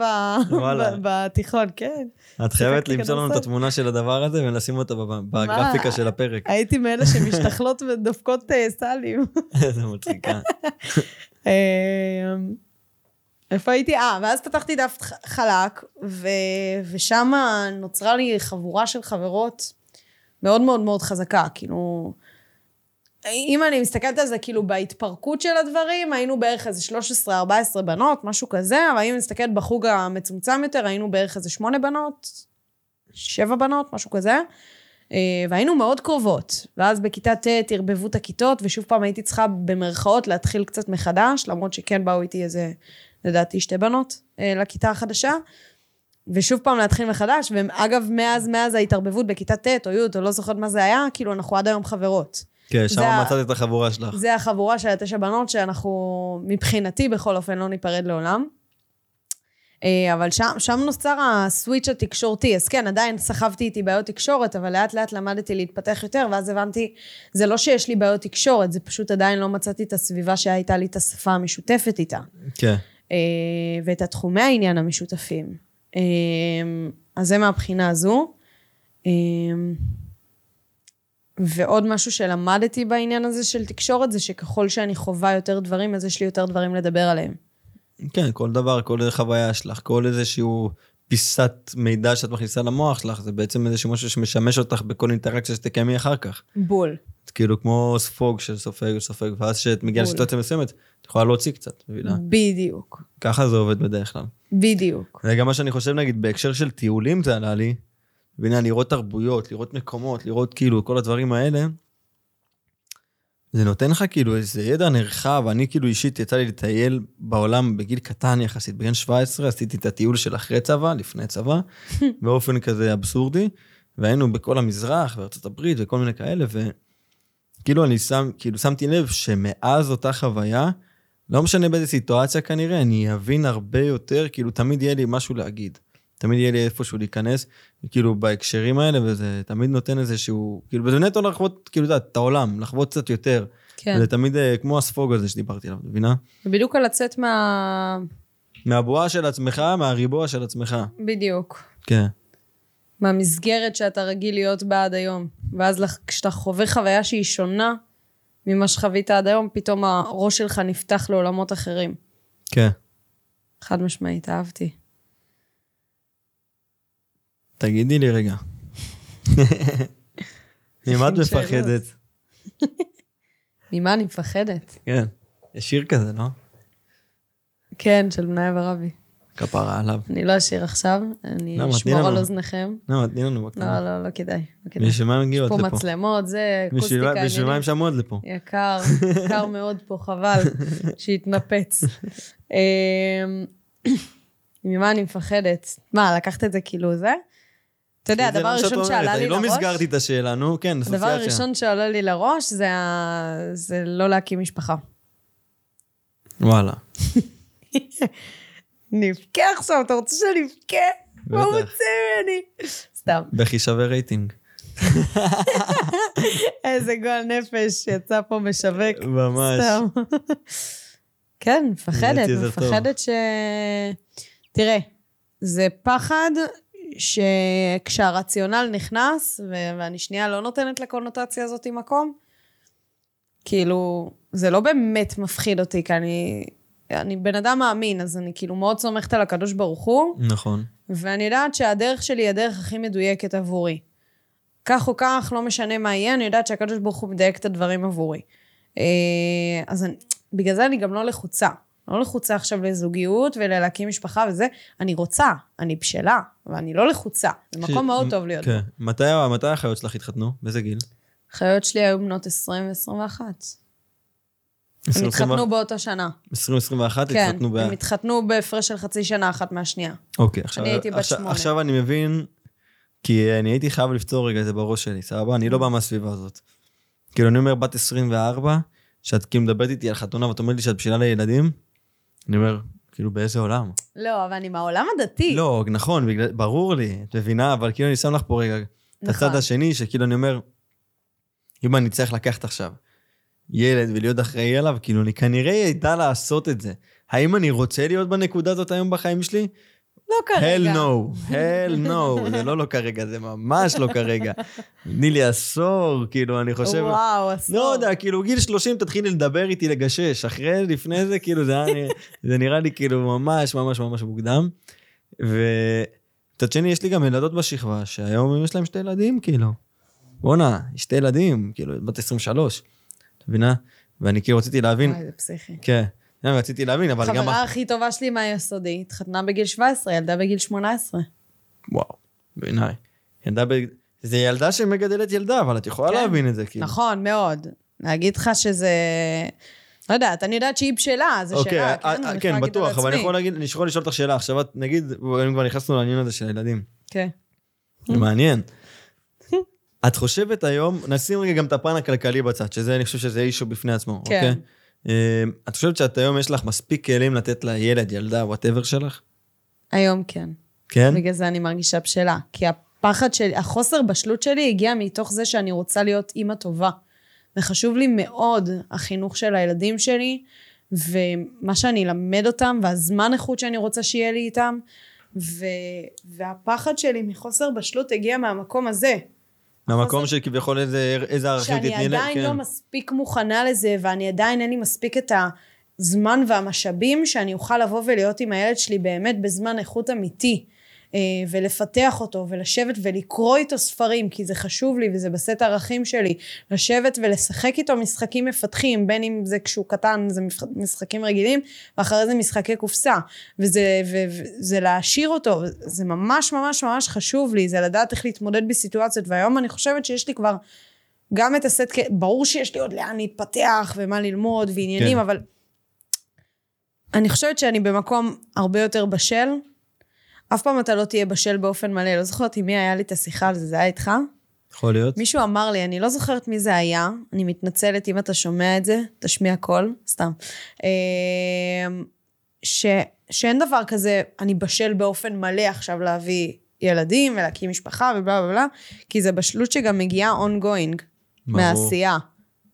בתיכון, כן. את חייבת למצוא לנו את. התמונה של הדבר הזה ולשים אותה בגרפיקה של הפרק. הייתי מאלה שמשתכלות ודופקות אה, סלים. איזה מצחיקה. איפה הייתי? אה, ואז פתחתי דף חלק, ו... ושם נוצרה לי חבורה של חברות מאוד מאוד מאוד חזקה. כאילו, אם אני מסתכלת על זה, כאילו, בהתפרקות של הדברים, היינו בערך איזה 13-14 בנות, משהו כזה, אבל אם אני מסתכלת בחוג המצומצם יותר, היינו בערך איזה 8 בנות, 7 בנות, משהו כזה. אה, והיינו מאוד קרובות. ואז בכיתה ט' ערבבו את הכיתות, ושוב פעם הייתי צריכה במרכאות להתחיל קצת מחדש, למרות שכן באו איתי איזה, לדעתי, שתי בנות אה, לכיתה החדשה. ושוב פעם להתחיל מחדש, ואגב, מאז, מאז ההתערבבות בכיתה ט' או י', או לא זוכרת מה זה היה, כאילו, אנחנו עד היום חברות. כן, שם מצאת את החבורה שלך. זה החבורה של התשע בנות, שאנחנו, מבחינתי, בכל אופן, לא ניפרד לעולם. אה, אבל שם, שם נוצר הסוויץ' התקשורתי. אז כן, עדיין סחבתי איתי בעיות תקשורת, אבל לאט לאט למדתי להתפתח יותר, ואז הבנתי, זה לא שיש לי בעיות תקשורת, זה פשוט עדיין לא מצאתי את הסביבה שהייתה לי את השפה המשותפת איתה. כן. ואת התחומי העניין המשותפים. אה, אז זה מהבחינה הזו. אה, ועוד משהו שלמדתי בעניין הזה של תקשורת, זה שככל שאני חווה יותר דברים, אז יש לי יותר דברים לדבר עליהם. כן, כל דבר, כל חוויה שלך, כל איזשהו פיסת מידע שאת מכניסה למוח שלך, זה בעצם איזשהו משהו שמשמש אותך בכל אינטראקציה שתקיימי אחר כך. בול. כאילו כמו ספוג של סופג וסופג, ואז כשאת מגיעה. לסיטואציה מסוימת, את יכולה להוציא קצת, מבינה? בדיוק. ככה זה עובד בדרך כלל. בדיוק. זה גם מה שאני חושב, נגיד, בהקשר של טיולים זה עלה לי, והנה, לראות תרבויות, לראות מקומות, לראות כאילו כל הדברים האלה, זה נותן לך כאילו איזה ידע נרחב, אני כאילו אישית יצא לי לטייל בעולם בגיל קטן יחסית, בגיל 17 עשיתי את הטיול של אחרי צבא, לפני צבא, באופן כזה אבסורדי, והיינו בכל המזרח וארצות הברית וכל מיני כאלה, וכאילו אני שם, כאילו שמתי לב שמאז אותה חוויה, לא משנה באיזה סיטואציה כנראה, אני אבין הרבה יותר, כאילו תמיד יהיה לי משהו להגיד. תמיד יהיה לי איפשהו להיכנס, כאילו בהקשרים האלה, וזה תמיד נותן איזשהו, כאילו, וזה נטו לחוות, כאילו, את יודעת, את העולם, לחוות קצת יותר. כן. וזה תמיד אה, כמו הספוג הזה שדיברתי עליו, מבינה? ובדיוק על לצאת מה... מהבועה של עצמך, מהריבוע של עצמך. בדיוק. כן. מהמסגרת שאתה רגיל להיות בה עד היום. ואז לח- כשאתה חווה חוויה שהיא שונה ממה שחווית עד היום, פתאום הראש שלך נפתח לעולמות אחרים. כן. חד משמעית, אהבתי. תגידי לי רגע. ממה את. מפחדת? ממה אני מפחדת? כן. יש שיר כזה, לא? כן, של בניה ורבי. כפרה עליו. אני לא אשיר עכשיו, אני למה? אשמור על. אוזניכם. לא, תני לנו בקטנה. לא, לא, לא כדאי. לא. בשביל מה הם הגיעו יש עד פה לפה? מצלמות, זה אקוסטיקה בשביל מה הם. שמעו עד לפה? יקר, יקר מאוד פה, חבל שיתנפץ. אמ, ממה אני מפחדת? מה, לקחת את זה כאילו זה? אתה יודע, זה הדבר הראשון שעלה לי אני לא לראש, מסגרתי את השאלה, נו, כן, הדבר אסוציאציה. הראשון שעלה לי לראש זה לא להקים משפחה. וואלה. נבכה עכשיו, אתה רוצה שאני אבכה? מה. הוא רוצה ממני? סתם. בכי שווה רייטינג. איזה גועל נפש יצא פה משווק. ממש. סתם. כן, מפחדת. מפחדת ש... תראה, זה פחד שכשהרציונל נכנס, ו- ואני שנייה לא נותנת לקונוטציה הזאת מקום, כאילו, זה לא באמת מפחיד אותי, כי אני, אני בן אדם מאמין, אז אני כאילו מאוד סומכת על הקדוש ברוך הוא, נכון. ואני יודעת שהדרך שלי היא הדרך הכי מדויקת עבורי. כך או כך, לא משנה מה יהיה, אני יודעת שהקדוש ברוך הוא מדייק את הדברים עבורי. אה, אז אני, בגלל זה אני גם לא לחוצה. לא לחוצה עכשיו לזוגיות ולהקים משפחה וזה. אני רוצה, אני בשלה, ואני לא לחוצה. זה מקום ש- מאוד טוב להיות. כן. מתי מתי האחיות שלך התחתנו? באיזה גיל? החיות שלי היו בנות 20 ו-21. הם התחתנו באותה שנה. 2021 כן, התחתנו ב... הם התחתנו בהפרש של חצי שנה אחת מהשנייה. אוקיי, עכשיו, אני הייתי בת שמונה. עכשיו אני מבין, כי אני הייתי חייב לפתור רגע את זה בראש שלי, סבבה? אני לא בא מהסביבה הזאת. כאילו, אני אומר, בת 24, שאת כאילו מדברת איתי על חתונה ואת אומרת לי שאת בשבילה לילדים, אני אומר, כאילו, באיזה עולם? לא, אבל אני מהעולם הדתי. לא, נכון, בגלל, ברור לי, את מבינה, אבל כאילו אני שם לך פה רגע את נכון. הצד השני, שכאילו אני אומר, אם אני צריך לקחת עכשיו ילד ולהיות אחראי עליו, כאילו אני כנראה אדע לעשות את זה. האם אני רוצה להיות בנקודה הזאת היום בחיים שלי? לא כרגע. hell no, hell no, זה לא לא כרגע, זה ממש לא כרגע. תני לי עשור, כאילו, אני חושב... וואו, עשור. לא יודע, כאילו, גיל 30 תתחילי לדבר איתי, לגשש. אחרי, לפני זה, כאילו, זה, היה, זה נראה לי כאילו ממש ממש ממש מוקדם. ומצד שני, יש לי גם ילדות בשכבה, שהיום יש להם שתי ילדים, כאילו. בואנה, שתי ילדים, כאילו, בת 23. מבינה? ואני כאילו רציתי להבין, וואי, זה פסיכי. כן, רציתי להבין, אבל גם... חברה הכי טובה שלי מהיסודי, התחתנה בגיל 17, ילדה בגיל 18. וואו, בעיניי. ילדה ב... זה ילדה שמגדלת ילדה, אבל את יכולה כן. להבין את זה, כאילו. נכון, מאוד. להגיד לך שזה... לא יודעת, אני יודעת שהיא בשלה, זה אוקיי, שלה, אה, כן? אה, אני יכולה כן, בטוח, אבל אני. יכול להגיד, אני יכול לשאול אותך שאלה. עכשיו את, נגיד, אם כבר נכנסנו לעניין הזה של הילדים. כן. זה מעניין. את חושבת היום, נשים רגע גם את הפן הכלכלי בצד, שזה, אני חושב שזה issue בפני עצמו, כן. אוקיי? אה, את חושבת שאת היום יש לך מספיק כלים לתת לילד, ילדה, whatever שלך? היום כן. כן? בגלל זה אני מרגישה בשלה. כי הפחד שלי, החוסר בשלות שלי הגיע מתוך זה שאני רוצה להיות אימא טובה. וחשוב לי מאוד החינוך של הילדים שלי, ומה שאני אלמד אותם, והזמן איכות שאני רוצה שיהיה לי איתם. ו... והפחד שלי מחוסר בשלות הגיע מהמקום הזה. מהמקום שכביכול איזה איזה ערכים תתני שאני להם, עדיין כן. לא מספיק מוכנה לזה, ואני עדיין אין לי מספיק את הזמן והמשאבים שאני אוכל לבוא ולהיות עם הילד שלי באמת בזמן איכות אמיתי. אה, ולפתח אותו, ולשבת ולקרוא איתו ספרים, כי זה חשוב לי וזה בסט הערכים שלי. לשבת ולשחק איתו משחקים מפתחים, בין אם זה כשהוא קטן, זה משחקים רגילים, ואחרי זה משחקי קופסה. וזה, וזה להעשיר אותו, זה ממש ממש ממש חשוב לי, זה לדעת איך להתמודד בסיטואציות, והיום אני חושבת שיש לי כבר גם את הסט, ברור שיש לי עוד לאן להתפתח ומה ללמוד ועניינים, כן. אבל אני חושבת שאני במקום הרבה יותר בשל. אף פעם אתה לא תהיה בשל באופן מלא. לא זוכרת עם מי היה לי את השיחה על זה, זה היה איתך? יכול להיות. מישהו אמר לי, אני לא זוכרת מי זה היה, אני מתנצלת אם אתה שומע את זה, תשמיע קול, סתם. אמ, ש, שאין דבר כזה, אני בשל באופן מלא עכשיו להביא ילדים ולהקים משפחה ובלה בלה בלה, כי זה בשלות שגם מגיעה ongoing, ברור. מהעשייה,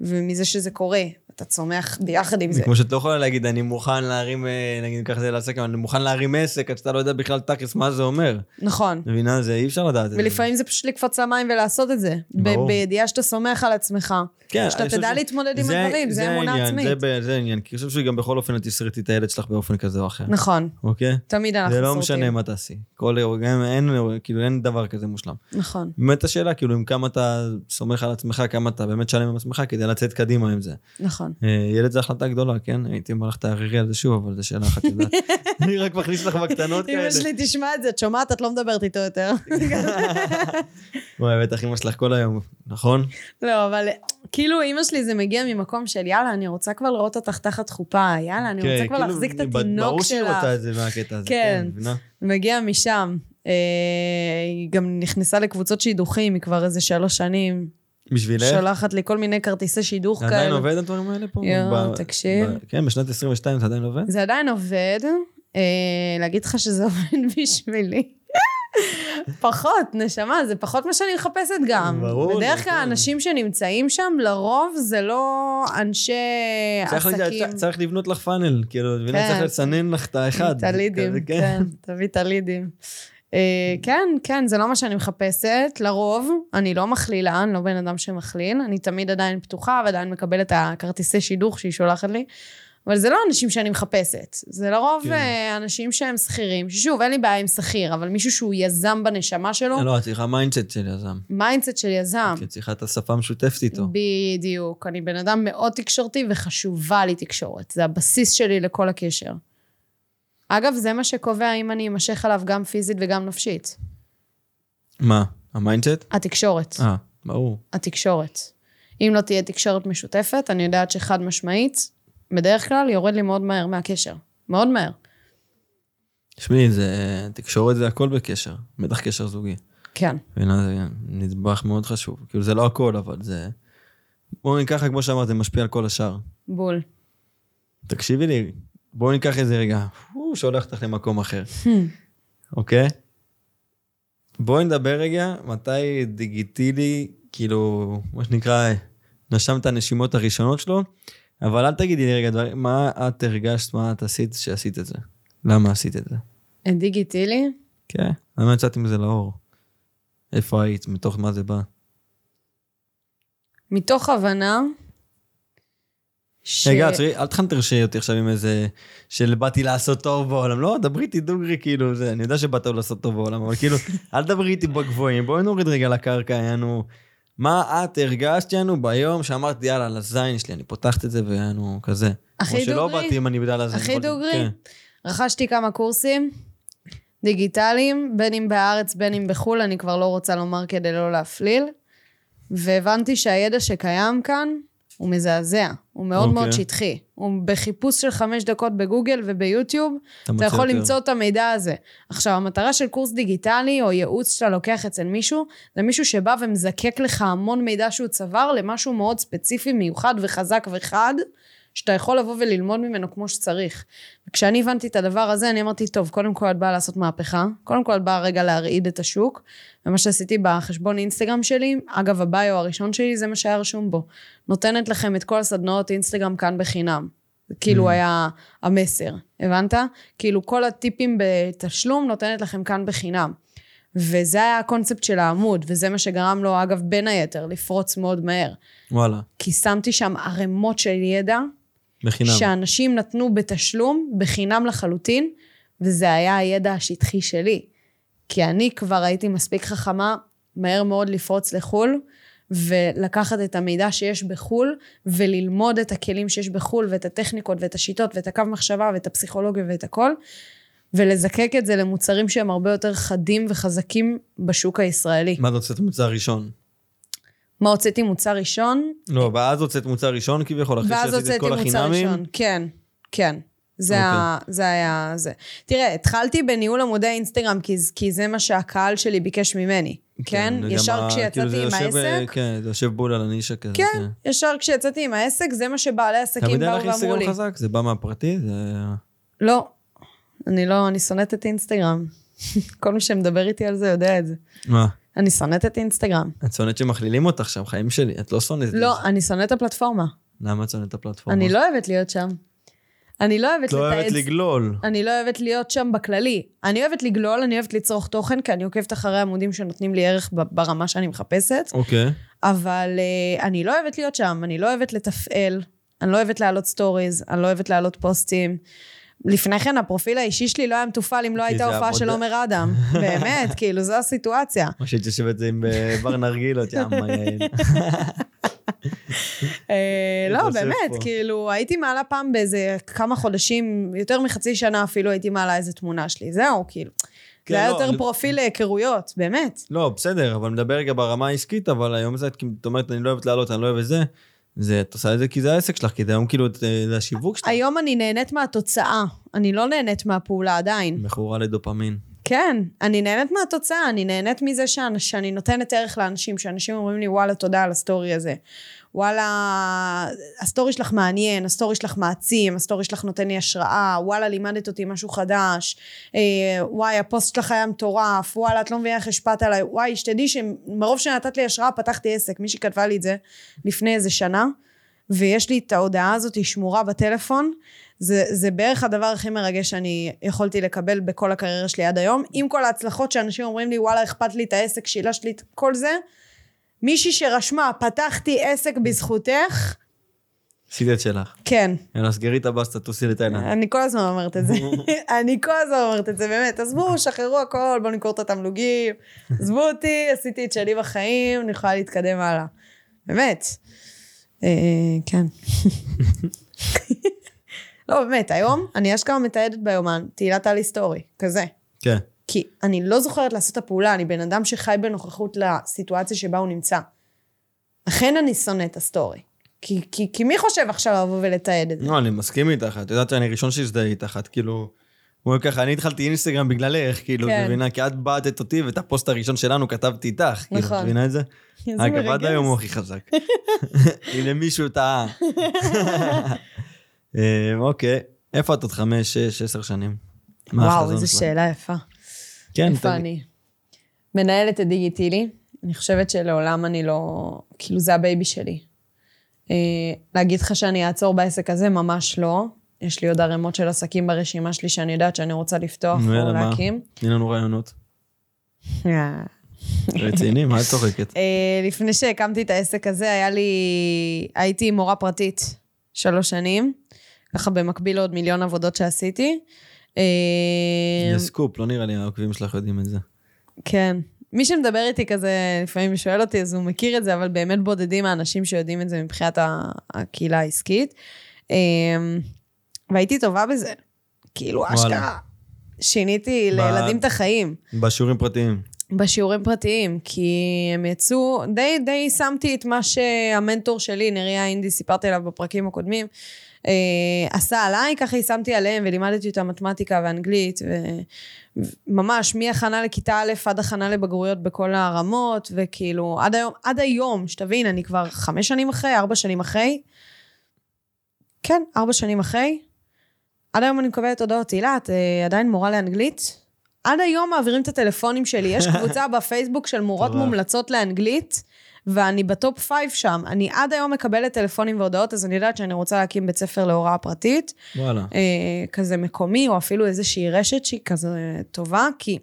ומזה שזה קורה. אתה צומח ביחד עם זה זה. כמו שאת לא יכולה להגיד, אני מוכן להרים, אה, נגיד ככה זה לעסק, אני מוכן להרים עסק, עד שאתה לא יודע בכלל תכלס מה זה אומר. נכון. מבינה? זה אי אפשר לדעת. ולפעמים זה פשוט לקפוץ למים ולעשות את זה. ברור. בידיעה שאתה סומך על עצמך. כן, שאתה תדע להתמודד עם הדברים, זה אמונה עצמית. זה העניין, כי אני חושב שגם בכל אופן את תסרטי את הילד שלך באופן כזה או אחר. נכון. אוקיי? תמיד אנחנו זה לא סורטים. משנה מה תעשי. כל גם אין, כאילו אין דבר כזה מושלם. נכון. באמת השאלה, כאילו, עם כמה אתה סומך על עצמך, כמה אתה באמת שלם עם עצמך כדי לצאת קדימה עם זה. נכון. אה, ילד זה החלטה גדולה, כן? הייתי אומר לך תערערי על זה שוב, אבל זו שאלה אחת יודעת. אני רק מכניס לך בקטנות כאלה. אמא שלי תשמע את זה, את שומעת? את לא מדברת איתו יותר. וואי, בטח אמא שלך כל היום, נכון? לא, אבל כאילו אמא שלי זה מגיע ממקום של יאללה, אני רוצה כבר לראות אותך תחת חופה, יאללה, אני רוצה כן, כבר כאילו, להחזיק את התינוק ברור שהיא שלך. רוצה את זה מהקטע הזה. כן. מבינה? מגיע משם. אה, היא גם נכנסה לקבוצות שידוכים, היא כבר איזה שלוש שנים. בשבילך? שולחת לי כל מיני כרטיסי שידוך זה עדיין כאלה. עובד הדברים האלה פה? יואו, תקשיב. כן, בשנת 22 זה עדיין עובד? זה עדיין עובד. אה, להגיד לך שזה עובד בשבילי. פחות, נשמה, זה פחות מה שאני מחפשת גם. ברור, בדרך כלל כן. אנשים שנמצאים שם, לרוב זה לא אנשי עסקים. צריך לבנות לך פאנל, כאילו? כן. צריך לסנן לך את האחד. את הלידים, כזה, כן, תביא את הלידים. אה, כן, כן, זה לא מה שאני מחפשת. לרוב, אני לא מכלילה, אני לא בן אדם שמכליל. אני תמיד עדיין פתוחה ועדיין מקבלת את הכרטיסי שידוך שהיא שולחת לי. אבל זה לא אנשים שאני מחפשת. זה לרוב כן. אה, אנשים שהם שכירים. ששוב, אין לי בעיה עם שכיר, אבל מישהו שהוא יזם בנשמה שלו, לא, את צריכה מיינדסט של יזם. מיינדסט של יזם. כי את צריכה את השפה המשותפת איתו. בדיוק. אני בן אדם מאוד תקשורתי וחשובה לי תקשורת. זה הבסיס שלי לכל הקשר. אגב, זה מה שקובע אם אני אמשך עליו גם פיזית וגם נפשית. מה? ה mindset? התקשורת. אה, ברור. התקשורת. אם לא תהיה תקשורת משותפת, אני יודעת שחד משמעית, בדרך כלל יורד לי מאוד מהר מהקשר. מאוד מהר. תשמעי, זה... תקשורת זה הכל בקשר, בטח קשר זוגי. כן. מבינה, זה נדבך מאוד חשוב. כאילו, זה לא הכל, אבל זה... בואו ניקח, כמו שאמרת, זה משפיע על כל השאר. בול. תקשיבי לי, בואו ניקח איזה רגע, הוא שולח אותך למקום אחר, אוקיי? בואי נדבר רגע, מתי דיגיטילי, כאילו, מה שנקרא, נשם את הנשימות הראשונות שלו, אבל אל תגידי לי רגע, דבר, מה את הרגשת, מה את עשית שעשית את זה? למה עשית את זה? דיגיטילי? כן, למה יצאת עם זה לאור? איפה היית? מתוך מה זה בא? מתוך הבנה ש... רגע, עצרי, אל תחנטרשי אותי עכשיו עם איזה... של באתי לעשות טוב בעולם. לא, דברי איתי דוגרי, כאילו, זה, אני יודע שבאת לעשות טוב בעולם, אבל כאילו, אל תדברי איתי בגבוהים, בואי נוריד רגע לקרקע, יענו... מה את הרגשת, יענו, ביום שאמרת, יאללה, לזין שלי, אני פותחת את זה, ויענו, כזה. הכי כמו שלא דוגרי? באתי אם אני בגלל הזין. הכי דוגרי? כן. רכשתי כמה קורסים דיגיטליים, בין אם בארץ, בין אם בחו"ל, אני כבר לא רוצה לומר כדי לא להפליל, והבנתי שהידע שקיים כאן הוא מזעזע, הוא מאוד אוקיי. מאוד שטחי. הוא בחיפוש של חמש דקות בגוגל וביוטיוב, אתה מוצא יכול יותר. למצוא את המידע הזה. עכשיו, המטרה של קורס דיגיטלי או ייעוץ שאתה לוקח אצל מישהו, זה מישהו שבא ומזקק לך המון מידע שהוא צבר למשהו מאוד ספציפי, מיוחד וחזק וחד, שאתה יכול לבוא וללמוד ממנו כמו שצריך. וכשאני הבנתי את הדבר הזה, אני אמרתי, טוב, קודם כל את באה לעשות מהפכה, קודם כל את באה רגע להרעיד את השוק, ומה שעשיתי בחשבון אינסטגרם שלי, אגב, הביו הראשון שלי, זה מה שהיה רשום בו. נותנת לכם את כל הסדנאות אינסטגרם כאן בחינם. זה כאילו Mm. היה המסר, הבנת? כאילו כל הטיפים בתשלום נותנת לכם כאן בחינם. וזה היה הקונספט של העמוד, וזה מה שגרם לו, אגב, בין היתר, לפרוץ מאוד מהר. וואלה, כי שמתי שם ערימות של ידע, בחינם. שאנשים נתנו בתשלום, בחינם לחלוטין, וזה היה הידע השטחי שלי. כי אני כבר הייתי מספיק חכמה מהר מאוד לפרוץ לחו"ל, ולקחת את המידע שיש בחו"ל, וללמוד את הכלים שיש בחו"ל, ואת הטכניקות, ואת השיטות, ואת הקו מחשבה, ואת הפסיכולוגיה, ואת הכל, ולזקק את זה למוצרים שהם הרבה יותר חדים וחזקים בשוק הישראלי. מה את הוצאת מוצר ראשון? מה הוצאתי מוצר ראשון? לא, ואז הוצאת מוצר ראשון כביכול, אחרי ואז שעשית את הוצאתי כל מוצר החינמים? ראשון, כן, כן. זה, אוקיי. ה, זה היה זה. תראה, התחלתי בניהול עמודי אינסטגרם, כי, כי זה מה שהקהל שלי ביקש ממני, כן? וגם ישר כשיצאתי כאילו עם יושב, העסק, כן, זה יושב בול על הנישה כזה. כן, ישר כשיצאתי עם העסק, זה מה שבעלי עסקים תמיד היה באו לך ואמרו אינסטגרם לי. חזק? זה בא מהפרטי? זה... לא, אני לא, אני שונאת את אינסטגרם. כל מי שמדבר איתי על זה יודע את זה. מה? אני שונאת את אינסטגרם. את שונאת שמכלילים אותך שם, חיים שלי, את לא שונאת את לא. אני שונאת את הפלטפורמה. למה את שונאת את הפלטפורמה? אני לא אוהבת להיות שם. אני לא אוהבת את לא אוהבת לתעד- לגלול. אני לא אוהבת להיות שם בכללי. אני אוהבת לגלול, אני אוהבת לצרוך תוכן, כי אני עוקבת אחרי עמודים שנותנים לי ערך ברמה שאני מחפשת, אוקיי. אבל uh, אני לא אוהבת להיות שם, אני לא אוהבת לתפעל, אני לא אוהבת להעלות סטוריז, אני לא אוהבת להעלות פוסטים. לפני כן, הפרופיל האישי שלי לא היה מתופעל אם לא הייתה הופעה של. עומר אדם. באמת, כאילו, זו הסיטואציה. או שהיית יושבת עם אה, בר נרגילות, יא מה יעל. אה, לא, באמת. כאילו, הייתי מעלה פעם באיזה כמה חודשים, יותר מחצי שנה אפילו, הייתי מעלה איזה תמונה שלי. זהו, כאילו. כן, זה היה לא, יותר פרופיל להיכרויות, באמת. לא, בסדר, אבל מדבר רגע ברמה העסקית, אבל היום זה, את אומרת, אני לא אוהבת לעלות, אני לא אוהב את זה. זה, את עושה את זה כי זה העסק שלך, כי זה היום כאילו, את- זה השיווק שלך. היום אני נהנית מהתוצאה, אני לא נהנית מהפעולה עדיין. מכורה לדופמין. כן, אני נהנית מהתוצאה, אני נהנית מזה שאני, שאני נותנת ערך לאנשים, שאנשים אומרים לי, וואלה, תודה על הסטורי הזה. וואלה, הסטורי שלך מעניין, הסטורי שלך מעצים, הסטורי שלך נותן לי השראה, וואלה, לימדת אותי משהו חדש, אה, וואי, הפוסט שלך היה מטורף, וואלה, את לא מבינה איך השפעת עליי, וואי, שתדעי שמרוב שנתת לי השראה, פתחתי עסק. מישהי כתבה לי את זה לפני איזה שנה, ויש לי את ההודעה הזאת, שמורה בטלפון. זה, זה בערך הדבר הכי מרגש שאני יכולתי לקבל בכל הקריירה שלי עד היום. עם כל ההצלחות שאנשים אומרים לי, וואלה, אכפת לי את העסק, שילשת לי את כל זה. מישהי שרשמה, פתחתי עסק בזכותך, עשיתי את שלך. כן. יאללה, סגרי את הבאסטה, טוסי לתאילנד. אני כל הזמן אומרת את זה. אני כל הזמן אומרת את זה, באמת. עזבו, שחררו הכל, בואו נמכור את התמלוגים. עזבו אותי, עשיתי את שלי בחיים, אני יכולה להתקדם הלאה. באמת. אה, כן. לא, באמת, היום אני אשכרה מתעדת ביומן, תהילה תעלי סטורי, כזה. כן. כי אני לא זוכרת לעשות את הפעולה, אני בן אדם שחי בנוכחות לסיטואציה שבה הוא נמצא. לכן אני שונא את הסטורי. כי, כי, כי מי חושב עכשיו לבוא ולתעד את זה? לא, אני מסכים איתך, את יודעת שאני הראשון שהזדהה איתך, את כאילו... הוא אומר ככה, אני התחלתי אינסטגרם בגללך, כאילו, את כן. מבינה? כי את בעטת אותי, ואת הפוסט הראשון שלנו כתבתי איתך. כאילו, נכון. את מבינה את זה? איזה אגב, עד מרגש. היום הוא הכי חזק. הנה מישהו טעה. אה, אוקיי, איפה את עוד חמש, שש, עשר שנים? וואו, איזו? שאלה יפה. כן, איפה. אני? מנהלת את דיגיטילי. אני חושבת שלעולם אני לא... כאילו, זה ה baby שלי. אה, להגיד לך שאני אעצור בעסק הזה? ממש לא. יש לי עוד ערימות של עסקים ברשימה שלי שאני יודעת שאני רוצה לפתוח או? להקים. תני לנו רעיונות. אה. רציני, מה את צוחקת? אה, לפני שהקמתי את העסק הזה, היה לי... הייתי מורה פרטית שלוש שנים, ככה במקביל לעוד מיליון עבודות שעשיתי. אה, זה סקופ, לא נראה לי העוקבים שלך יודעים את זה. כן. מי שמדבר איתי כזה, לפעמים שואל אותי, אז הוא מכיר את זה, אבל באמת בודדים האנשים שיודעים את זה מבחינת הקהילה העסקית. אה, והייתי טובה בזה. כאילו. אשכרה. שיניתי ב- לילדים את החיים. בשיעורים פרטיים. בשיעורים פרטיים, כי הם יצאו, די, די שמתי את מה שהמנטור שלי, נריה אינדי, סיפרתי עליו בפרקים הקודמים, אה, עשה עליי, ככה יישמתי עליהם ולימדתי אותם מתמטיקה ואנגלית, וממש מהכנה לכיתה א' עד הכנה לבגרויות בכל הרמות, וכאילו, עד היום, עד היום, שתבין, אני כבר חמש שנים אחרי, ארבע שנים אחרי, כן, ארבע שנים אחרי, עד היום אני מקבלת הודעות, תהילה, את אה, עדיין מורה לאנגלית? עד היום מעבירים את הטלפונים שלי. יש קבוצה בפייסבוק של מורות. מומלצות לאנגלית, ואני ב top five שם. אני עד היום מקבלת טלפונים והודעות, אז אני יודעת שאני רוצה להקים בית ספר להוראה פרטית, וואלה. אה, כזה מקומי, או אפילו איזושהי רשת שהיא כזה טובה, כי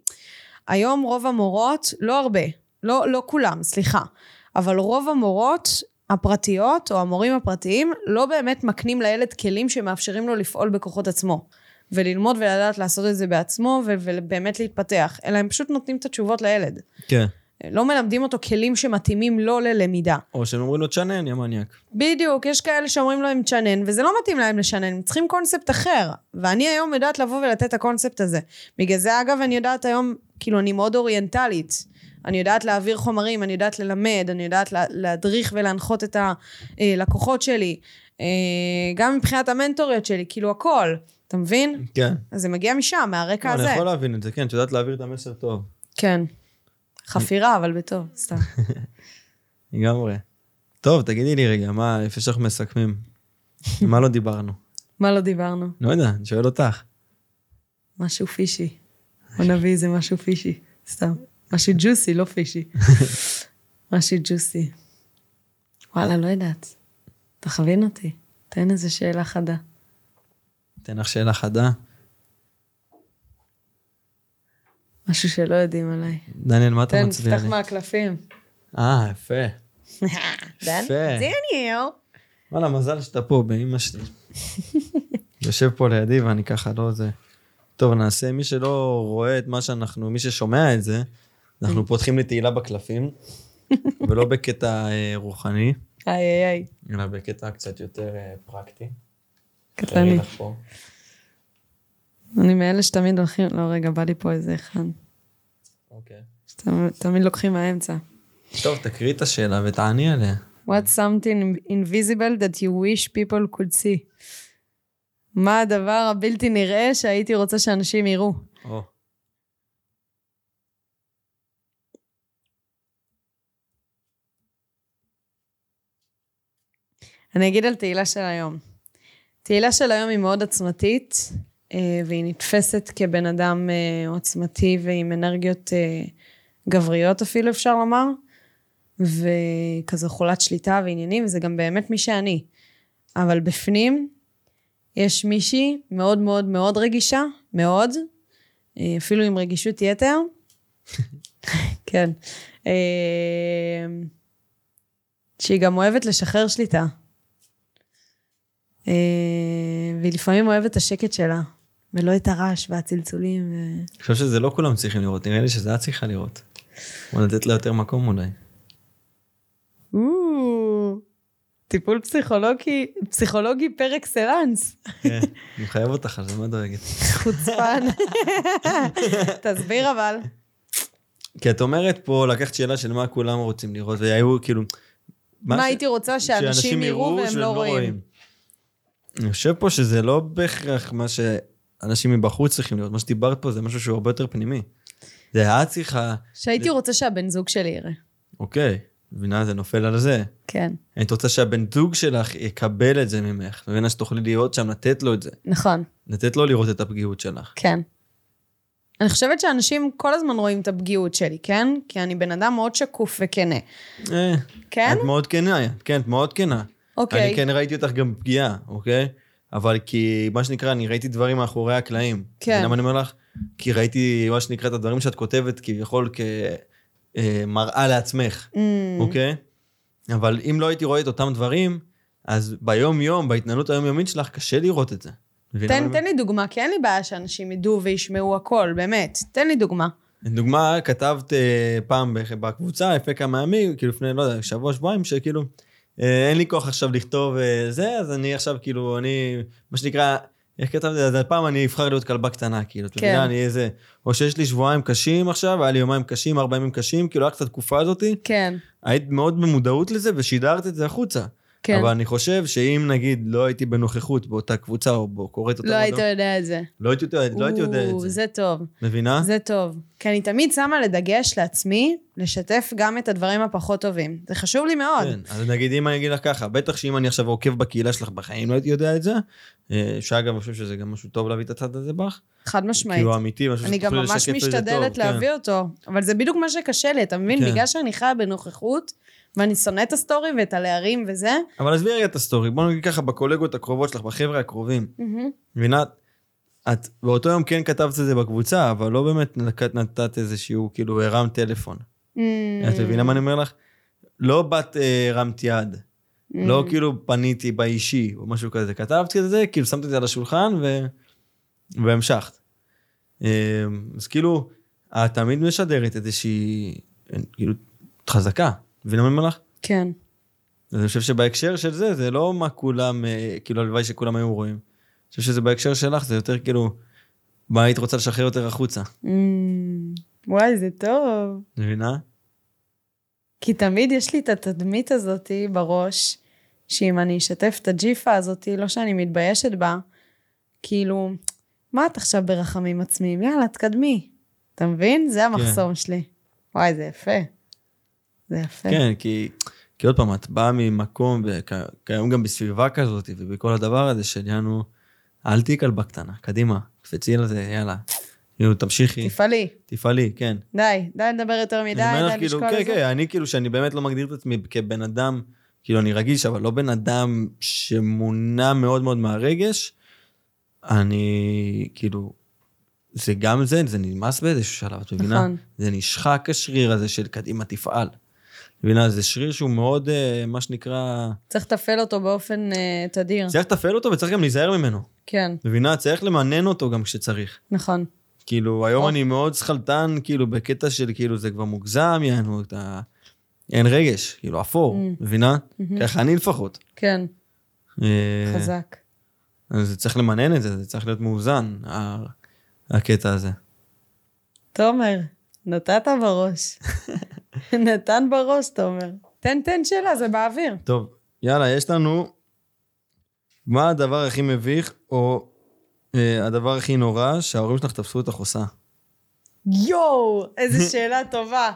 היום רוב המורות, לא הרבה, לא, לא כולם, סליחה, אבל רוב המורות הפרטיות, או המורים הפרטיים, לא באמת מקנים לילד כלים שמאפשרים לו לפעול בכוחות עצמו. וללמוד ולדעת לעשות את זה בעצמו, ו- ובאמת להתפתח, אלא הם פשוט נותנים את התשובות לילד. כן. לא מלמדים אותו כלים שמתאימים לו ללמידה. או שהם אומרים לו, תשנן, יא מניאק. בדיוק, יש כאלה שאומרים להם תשנן, וזה לא מתאים להם לשנן, הם צריכים קונספט אחר. ואני היום יודעת לבוא ולתת את הקונספט הזה. בגלל זה, אגב, אני יודעת היום, כאילו, אני מאוד אוריינטלית. אני יודעת להעביר חומרים, אני יודעת ללמד, אני יודעת לה- להדריך ולהנחות את הלקוחות שלי. אה, גם מבחינת המנטוריות שלי, כאילו, הכל. אתה מבין? כן. אז זה מגיע משם, מהרקע לא, הזה. אני יכול להבין את זה, כן, את יודעת להעביר את המסר טוב. כן. חפירה, אבל בטוב, סתם. לגמרי. טוב, תגידי לי רגע, מה, לפני שאנחנו מסכמים, מה לא דיברנו? מה לא דיברנו? לא יודע, אני שואל אותך. משהו פישי. בוא נביא איזה משהו פישי, סתם. משהו ג'וסי, לא פישי. משהו ג'וסי. וואלה, לא יודעת. תכווין אותי. תן איזה שאלה חדה. אתן לך שאלה חדה. משהו שלא יודעים עליי. דניאל, מה אתה תן, מצביע תפתח לי? מהקלפים. אה, יפה. יפה. דניאל. וואלה, מזל שאתה פה, באמא שלי. יושב פה לידי ואני ככה, לא זה. טוב, נעשה, מי שלא רואה את מה שאנחנו, מי ששומע את זה, אנחנו פותחים לתהילה בקלפים, ולא בקטע אה, רוחני, איי איי איי. אלא בקטע קצת יותר אה, פרקטי. קטלני. אני מאלה שתמיד הולכים, לא רגע, בא לי פה איזה אחד. אוקיי. שתמיד לוקחים מהאמצע. טוב, תקריא את השאלה ותעני עליה. What's something invisible that you wish people could see? מה הדבר הבלתי נראה שהייתי רוצה שאנשים יראו? או, אני אגיד על תהילה של היום. תהילה של היום היא מאוד עצמתית, והיא נתפסת כבן אדם אה, עוצמתי ועם אנרגיות אה, גבריות אפילו, אפשר לומר, וכזו חולת שליטה ועניינים, וזה גם באמת מי שאני. אבל בפנים יש מישהי מאוד מאוד מאוד רגישה, מאוד, אה, אפילו עם רגישות יתר. כן. אה, שהיא גם אוהבת לשחרר שליטה. אה, והיא לפעמים אוהבת את השקט שלה, ולא את הרעש והצלצולים. ו... אני חושב שזה לא כולם צריכים לראות, נראה לי שזה את צריכה לראות. או לתת לה יותר מקום אולי. או, טיפול פסיכולוגי, פסיכולוגי פר אקסלנס. כן, אני מחייב אותך על זה, מה דואגת? חוצפן. תסביר אבל. כי את אומרת פה, לקחת שאלה של מה כולם רוצים לראות, והיו כאילו, מה ש- הייתי רוצה שאנשים יראו והם שהם לא רואים? אני חושב פה שזה לא בהכרח מה שאנשים מבחוץ צריכים להיות. מה שדיברת פה זה משהו שהוא הרבה יותר פנימי. זה את צריכה, שהייתי רוצה שהבן זוג שלי יראה. אוקיי, מבינה? זה נופל על זה. כן, היית רוצה שהבן זוג שלך יקבל את זה ממך. מבינה שתוכלי להיות שם, לתת לו את זה. נכון, לתת לו לראות את הפגיעות שלך. כן. אני חושבת שאנשים כל הזמן רואים את הפגיעות שלי, כן? כי אני בן אדם מאוד שקוף וכנה. אה, כן? את מאוד כנה, כן, את מאוד כנה. אוקיי. אני כן ראיתי אותך גם פגיעה, אוקיי? אבל כי, מה שנקרא, אני ראיתי דברים מאחורי הקלעים. כן. למה אני אומר לך? כי ראיתי, מה שנקרא, את הדברים שאת כותבת כביכול כמראה לעצמך, Mm, אוקיי? אבל אם לא הייתי רואה את אותם דברים, אז ביום-יום, בהתנהלות היומיומית שלך, קשה לראות את זה. תן, תן לי דוגמה, כי אין לי בעיה שאנשים ידעו וישמעו הכל, באמת. תן לי דוגמה. לדוגמה, כתבת אה, פעם בקבוצה, לפני כמה ימים, כאילו לפני, לא יודע, שבוע, שבועיים, שכאילו, אה, אין לי כוח עכשיו לכתוב אה, זה, אז אני עכשיו, כאילו, אני, מה שנקרא, איך כתבתי? אז הפעם אני אבחר להיות כלבה קטנה, כאילו, אתה כן. יודע, אני איזה, או שיש לי שבועיים קשים עכשיו, היה לי יומיים קשים, ארבעה ימים קשים, כאילו, היה קצת תקופה הזאתי, כן, היית מאוד במודעות לזה ושידרת את זה החוצה. כן. אבל אני חושב שאם נגיד לא הייתי בנוכחות באותה קבוצה או בו- קורא את אותה לא היית מודעות, יודע את זה. לא הייתי יודע לא הייתי יודע את זה. זה טוב, מבינה? זה טוב. כי אני תמיד שמה לדגש לעצמי, לשתף גם את הדברים הפחות טובים. זה חשוב לי מאוד. כן, אז נגיד אם אני אגיד לך ככה, בטח שאם אני עכשיו עוקב בקהילה שלך בחיים לא הייתי יודע את זה, אה, שאגב, אני חושב שזה גם משהו טוב להביא את הצד הזה בך, חד משמעית. כאילו אמיתי, משהו אני גם שתוכלי ממש לשקף את זה טוב, משתדלת כן. להביא אותו, אבל זה בדיוק מה שקשה לי, אתה מבין? כן. בגלל שאני חיה בנוכחות, ואני שונאת את הסטורי ואת הלהרים וזה, אבל עזבי רגע את הסטורי, בוא נגיד ככה, בקולגות הקרובות שלך, בחבר'ה הקרובים. מבינה? את באותו יום כן כתבת את זה בקבוצה, אבל לא באמת נתת איזשהו, כאילו, הרמת טלפון. את מבינה מה אני אומר לך? לא באת, אה, הרמת יד. לא כאילו פניתי באישי או משהו כזה. כתבתי את זה, כאילו שמתי את זה על השולחן ו... והמשכת. אה, אז כאילו, את תמיד משדרת איזושהי, אה, כאילו, חזקה. מבינה מה אני אומר לך? כן. אז אני חושב שבהקשר של זה, זה לא מה כולם, אה, כאילו, הלוואי שכולם היו רואים. אני חושב שזה בהקשר שלך, זה יותר כאילו, מה היית רוצה לשחרר יותר החוצה. Mm, וואי, זה טוב. מבינה? כי תמיד יש לי את התדמית הזאתי בראש, שאם אני אשתף את הג'יפה הזאתי, לא שאני מתביישת בה, כאילו, מה את עכשיו ברחמים עצמיים? יאללה, תקדמי. אתה מבין? זה המחסום שלי. וואי, זה יפה. זה יפה. כן, כי, כי עוד פעם, את באה ממקום, וכיום גם בסביבה כזאת, ובכל הדבר הזה של יענו, אל תהיי כלבה קטנה, קדימה, קפצי לזה, יאללה. כאילו, תמשיכי, תפעלי. תפעלי, כן. די, די לדבר יותר מדי, די כאילו, לשקול כן, את זה. כן, אני כאילו, שאני באמת לא מגדיר את עצמי כבן אדם, כאילו, אני רגיש, אבל לא בן אדם שמונע מאוד מאוד מהרגש, אני, כאילו, זה גם זה, זה נמאס באיזשהו שלב, את מבינה? נכון. זה נשחק השריר הזה של קדימה תפעל. מבינה? זה שריר שהוא מאוד, אה, מה שנקרא, צריך לתפעל אותו באופן אה, תדיר. צריך לתפעל אותו וצריך גם להיזהר ממנו. כן, מבינה? צריך למנן אותו גם כשצריך. נכון. כאילו, היום או. אני מאוד שכלתן, כאילו, בקטע של כאילו, זה כבר מוגזם, יענו, אתה... אין רגש, כאילו, אפור, Mm. מבינה? מהמם. ככה אני לפחות. כן, אה, חזק. אז צריך למנן את זה, זה צריך להיות מאוזן, הקטע הזה. תומר, נתת בראש. נתן בראש, תומר. תן, תן שאלה, זה באוויר. טוב, יאללה, יש לנו... מה הדבר הכי מביך, או אה, הדבר הכי נורא שההורים שלך תפסו אותך עושה? יואו, איזה שאלה טובה.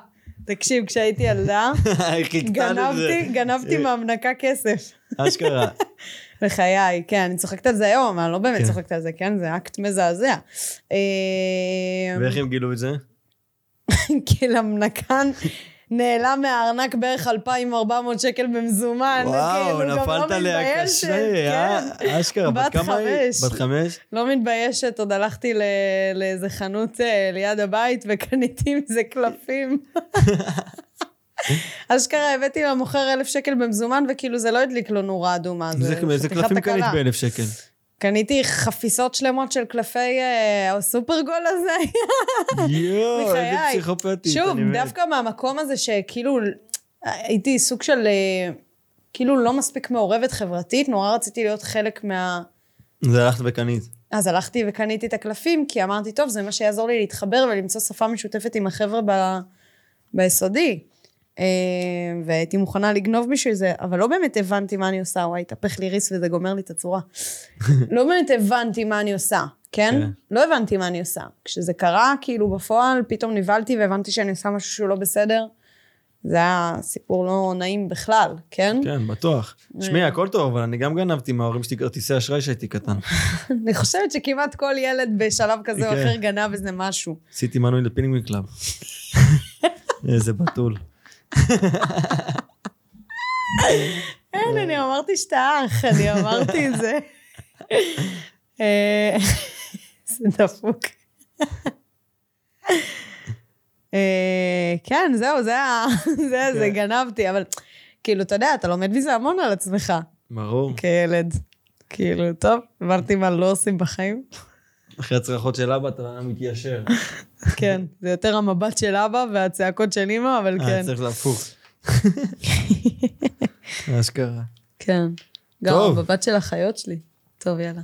תקשיב, כשהייתי ילדה. גנבתי, גנבתי מהמנקה כסף. אשכרה. בחיי, כן, אני צוחקת על זה היום, אני לא באמת כן. צוחקת על זה, כן? זה אקט מזעזע. אה, ואיך הם גילו את זה? כי למנקן נעלם מהארנק בערך 2,400 שקל במזומן. וואו, כאילו, לא נפלת עליה קשה, אה? כן. אשכרה, בת כמה היא? בת חמש? לא מתביישת, עוד הלכתי לאיזה חנות אה, ליד הבית וקניתי מזה קלפים. אשכרה הבאתי למוכר אלף שקל במזומן, וכאילו זה לא הדליק לו נורה אדומה. איזה קלפים. קנית באלף שקל? קניתי חפיסות שלמות של קלפי אה, הסופרגול הזה. יואו, איזה בחיי. פסיכופתית. שוב. דווקא מהמקום הזה שכאילו הייתי סוג של, אה, כאילו לא מספיק מעורבת חברתית, נורא רציתי להיות חלק מה... זה הלכת וקנית. אז הלכתי וקניתי את הקלפים, כי אמרתי, טוב, זה מה שיעזור לי להתחבר ולמצוא שפה משותפת עם החבר'ה ב... ביסודי. אה, והייתי מוכנה לגנוב בשביל זה, אבל לא באמת הבנתי מה אני עושה, וואי, התהפך לי ריס וזה גומר לי את הצורה. לא באמת הבנתי מה אני עושה, כן? כן. לא הבנתי מה אני עושה. כשזה קרה, כאילו בפועל, פתאום נבהלתי והבנתי שאני עושה משהו שהוא לא בסדר. זה היה סיפור לא נעים בכלל, כן? כן, בטוח. שמעי, הכל טוב, אבל אני גם גנבתי מההורים שלי כרטיסי אשראי כשהייתי קטן. אני חושבת שכמעט כל ילד בשלב כזה או כן. אחר גנב איזה משהו. עשיתי מנוי ל Club Penguin. איזה בתול. אין, אני אמרתי שאתה אח, אני אמרתי את זה. אה, זה דפוק. אה, כן, זהו, זה ה... זה, זה כן. גנבתי, אבל כאילו, אתה יודע, אתה לומד מזה המון על עצמך ברור. כילד. כאילו, טוב, הבנתי מה לא עושים בחיים. אחרי הצרחות של אבא אתה מתיישר. כן, זה יותר המבט של אבא והצעקות של אמא, אבל אה, כן. צריך להפוך. אשכרה. כן. גם. המבט של החיות שלי. טוב, יאללה.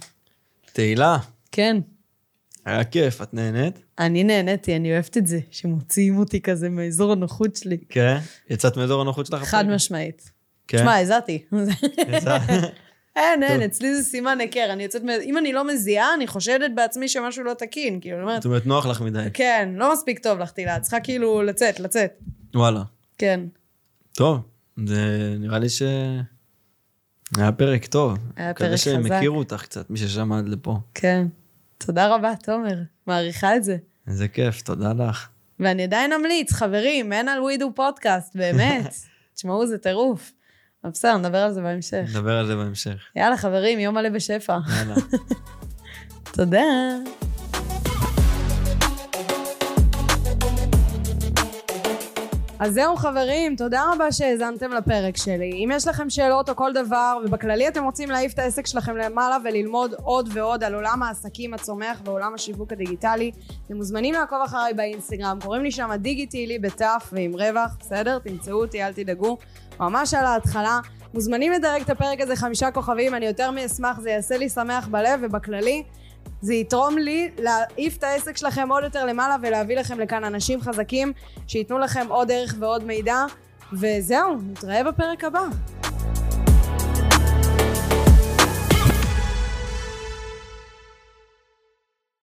תהילה, כן. היה כיף, את נהנית? אני נהניתי, אני אוהבת את זה, שמוציאים אותי כזה מאזור הנוחות שלי. כן. יצאת מאזור הנוחות שלך? חד? משמעית. כן. תשמע, הזעתי. אין, אין. אצלי זה סימן היכר. אני יוצאת, אם אני לא מזיעה, אני חושדת בעצמי שמשהו לא תקין. כאילו, אני אומרת, זאת אומרת, נוח לך מדי. כן, לא מספיק טוב לך, תהילה, צריכה כאילו לצאת, לצאת. וואלה. כן, טוב, זה נראה לי ש... היה פרק טוב. היה מקווה פרק שהם חזק. הכירו אותך קצת, מי ששמע עד לפה. כן. תודה רבה, תומר. מעריכה את זה. איזה כיף, תודה לך. ואני עדיין אמליץ, חברים, אין על ווידו פודקאסט, באמת. תשמעו, זה טירוף. אבל בסדר, נדבר על זה בהמשך. נדבר על זה בהמשך. יאללה, חברים, יום מלא בשפע. יאללה. תודה. אז זהו חברים, תודה רבה שהאזנתם לפרק שלי. אם יש לכם שאלות או כל דבר, ובכללי אתם רוצים להעיף את העסק שלכם למעלה וללמוד עוד ועוד על עולם העסקים הצומח ועולם השיווק הדיגיטלי, אתם מוזמנים לעקוב אחריי באינסטגרם, קוראים לי שם דיגיטילי בתף ועם רווח, בסדר? תמצאו אותי, אל תדאגו. ממש על ההתחלה. מוזמנים לדרג את הפרק הזה חמישה כוכבים, אני יותר מאשמח, זה יעשה לי שמח בלב ובכללי. זה יתרום לי להעיף את העסק שלכם עוד יותר למעלה ולהביא לכם לכאן אנשים חזקים שייתנו לכם עוד ערך ועוד מידע. וזהו, נתראה בפרק הבא.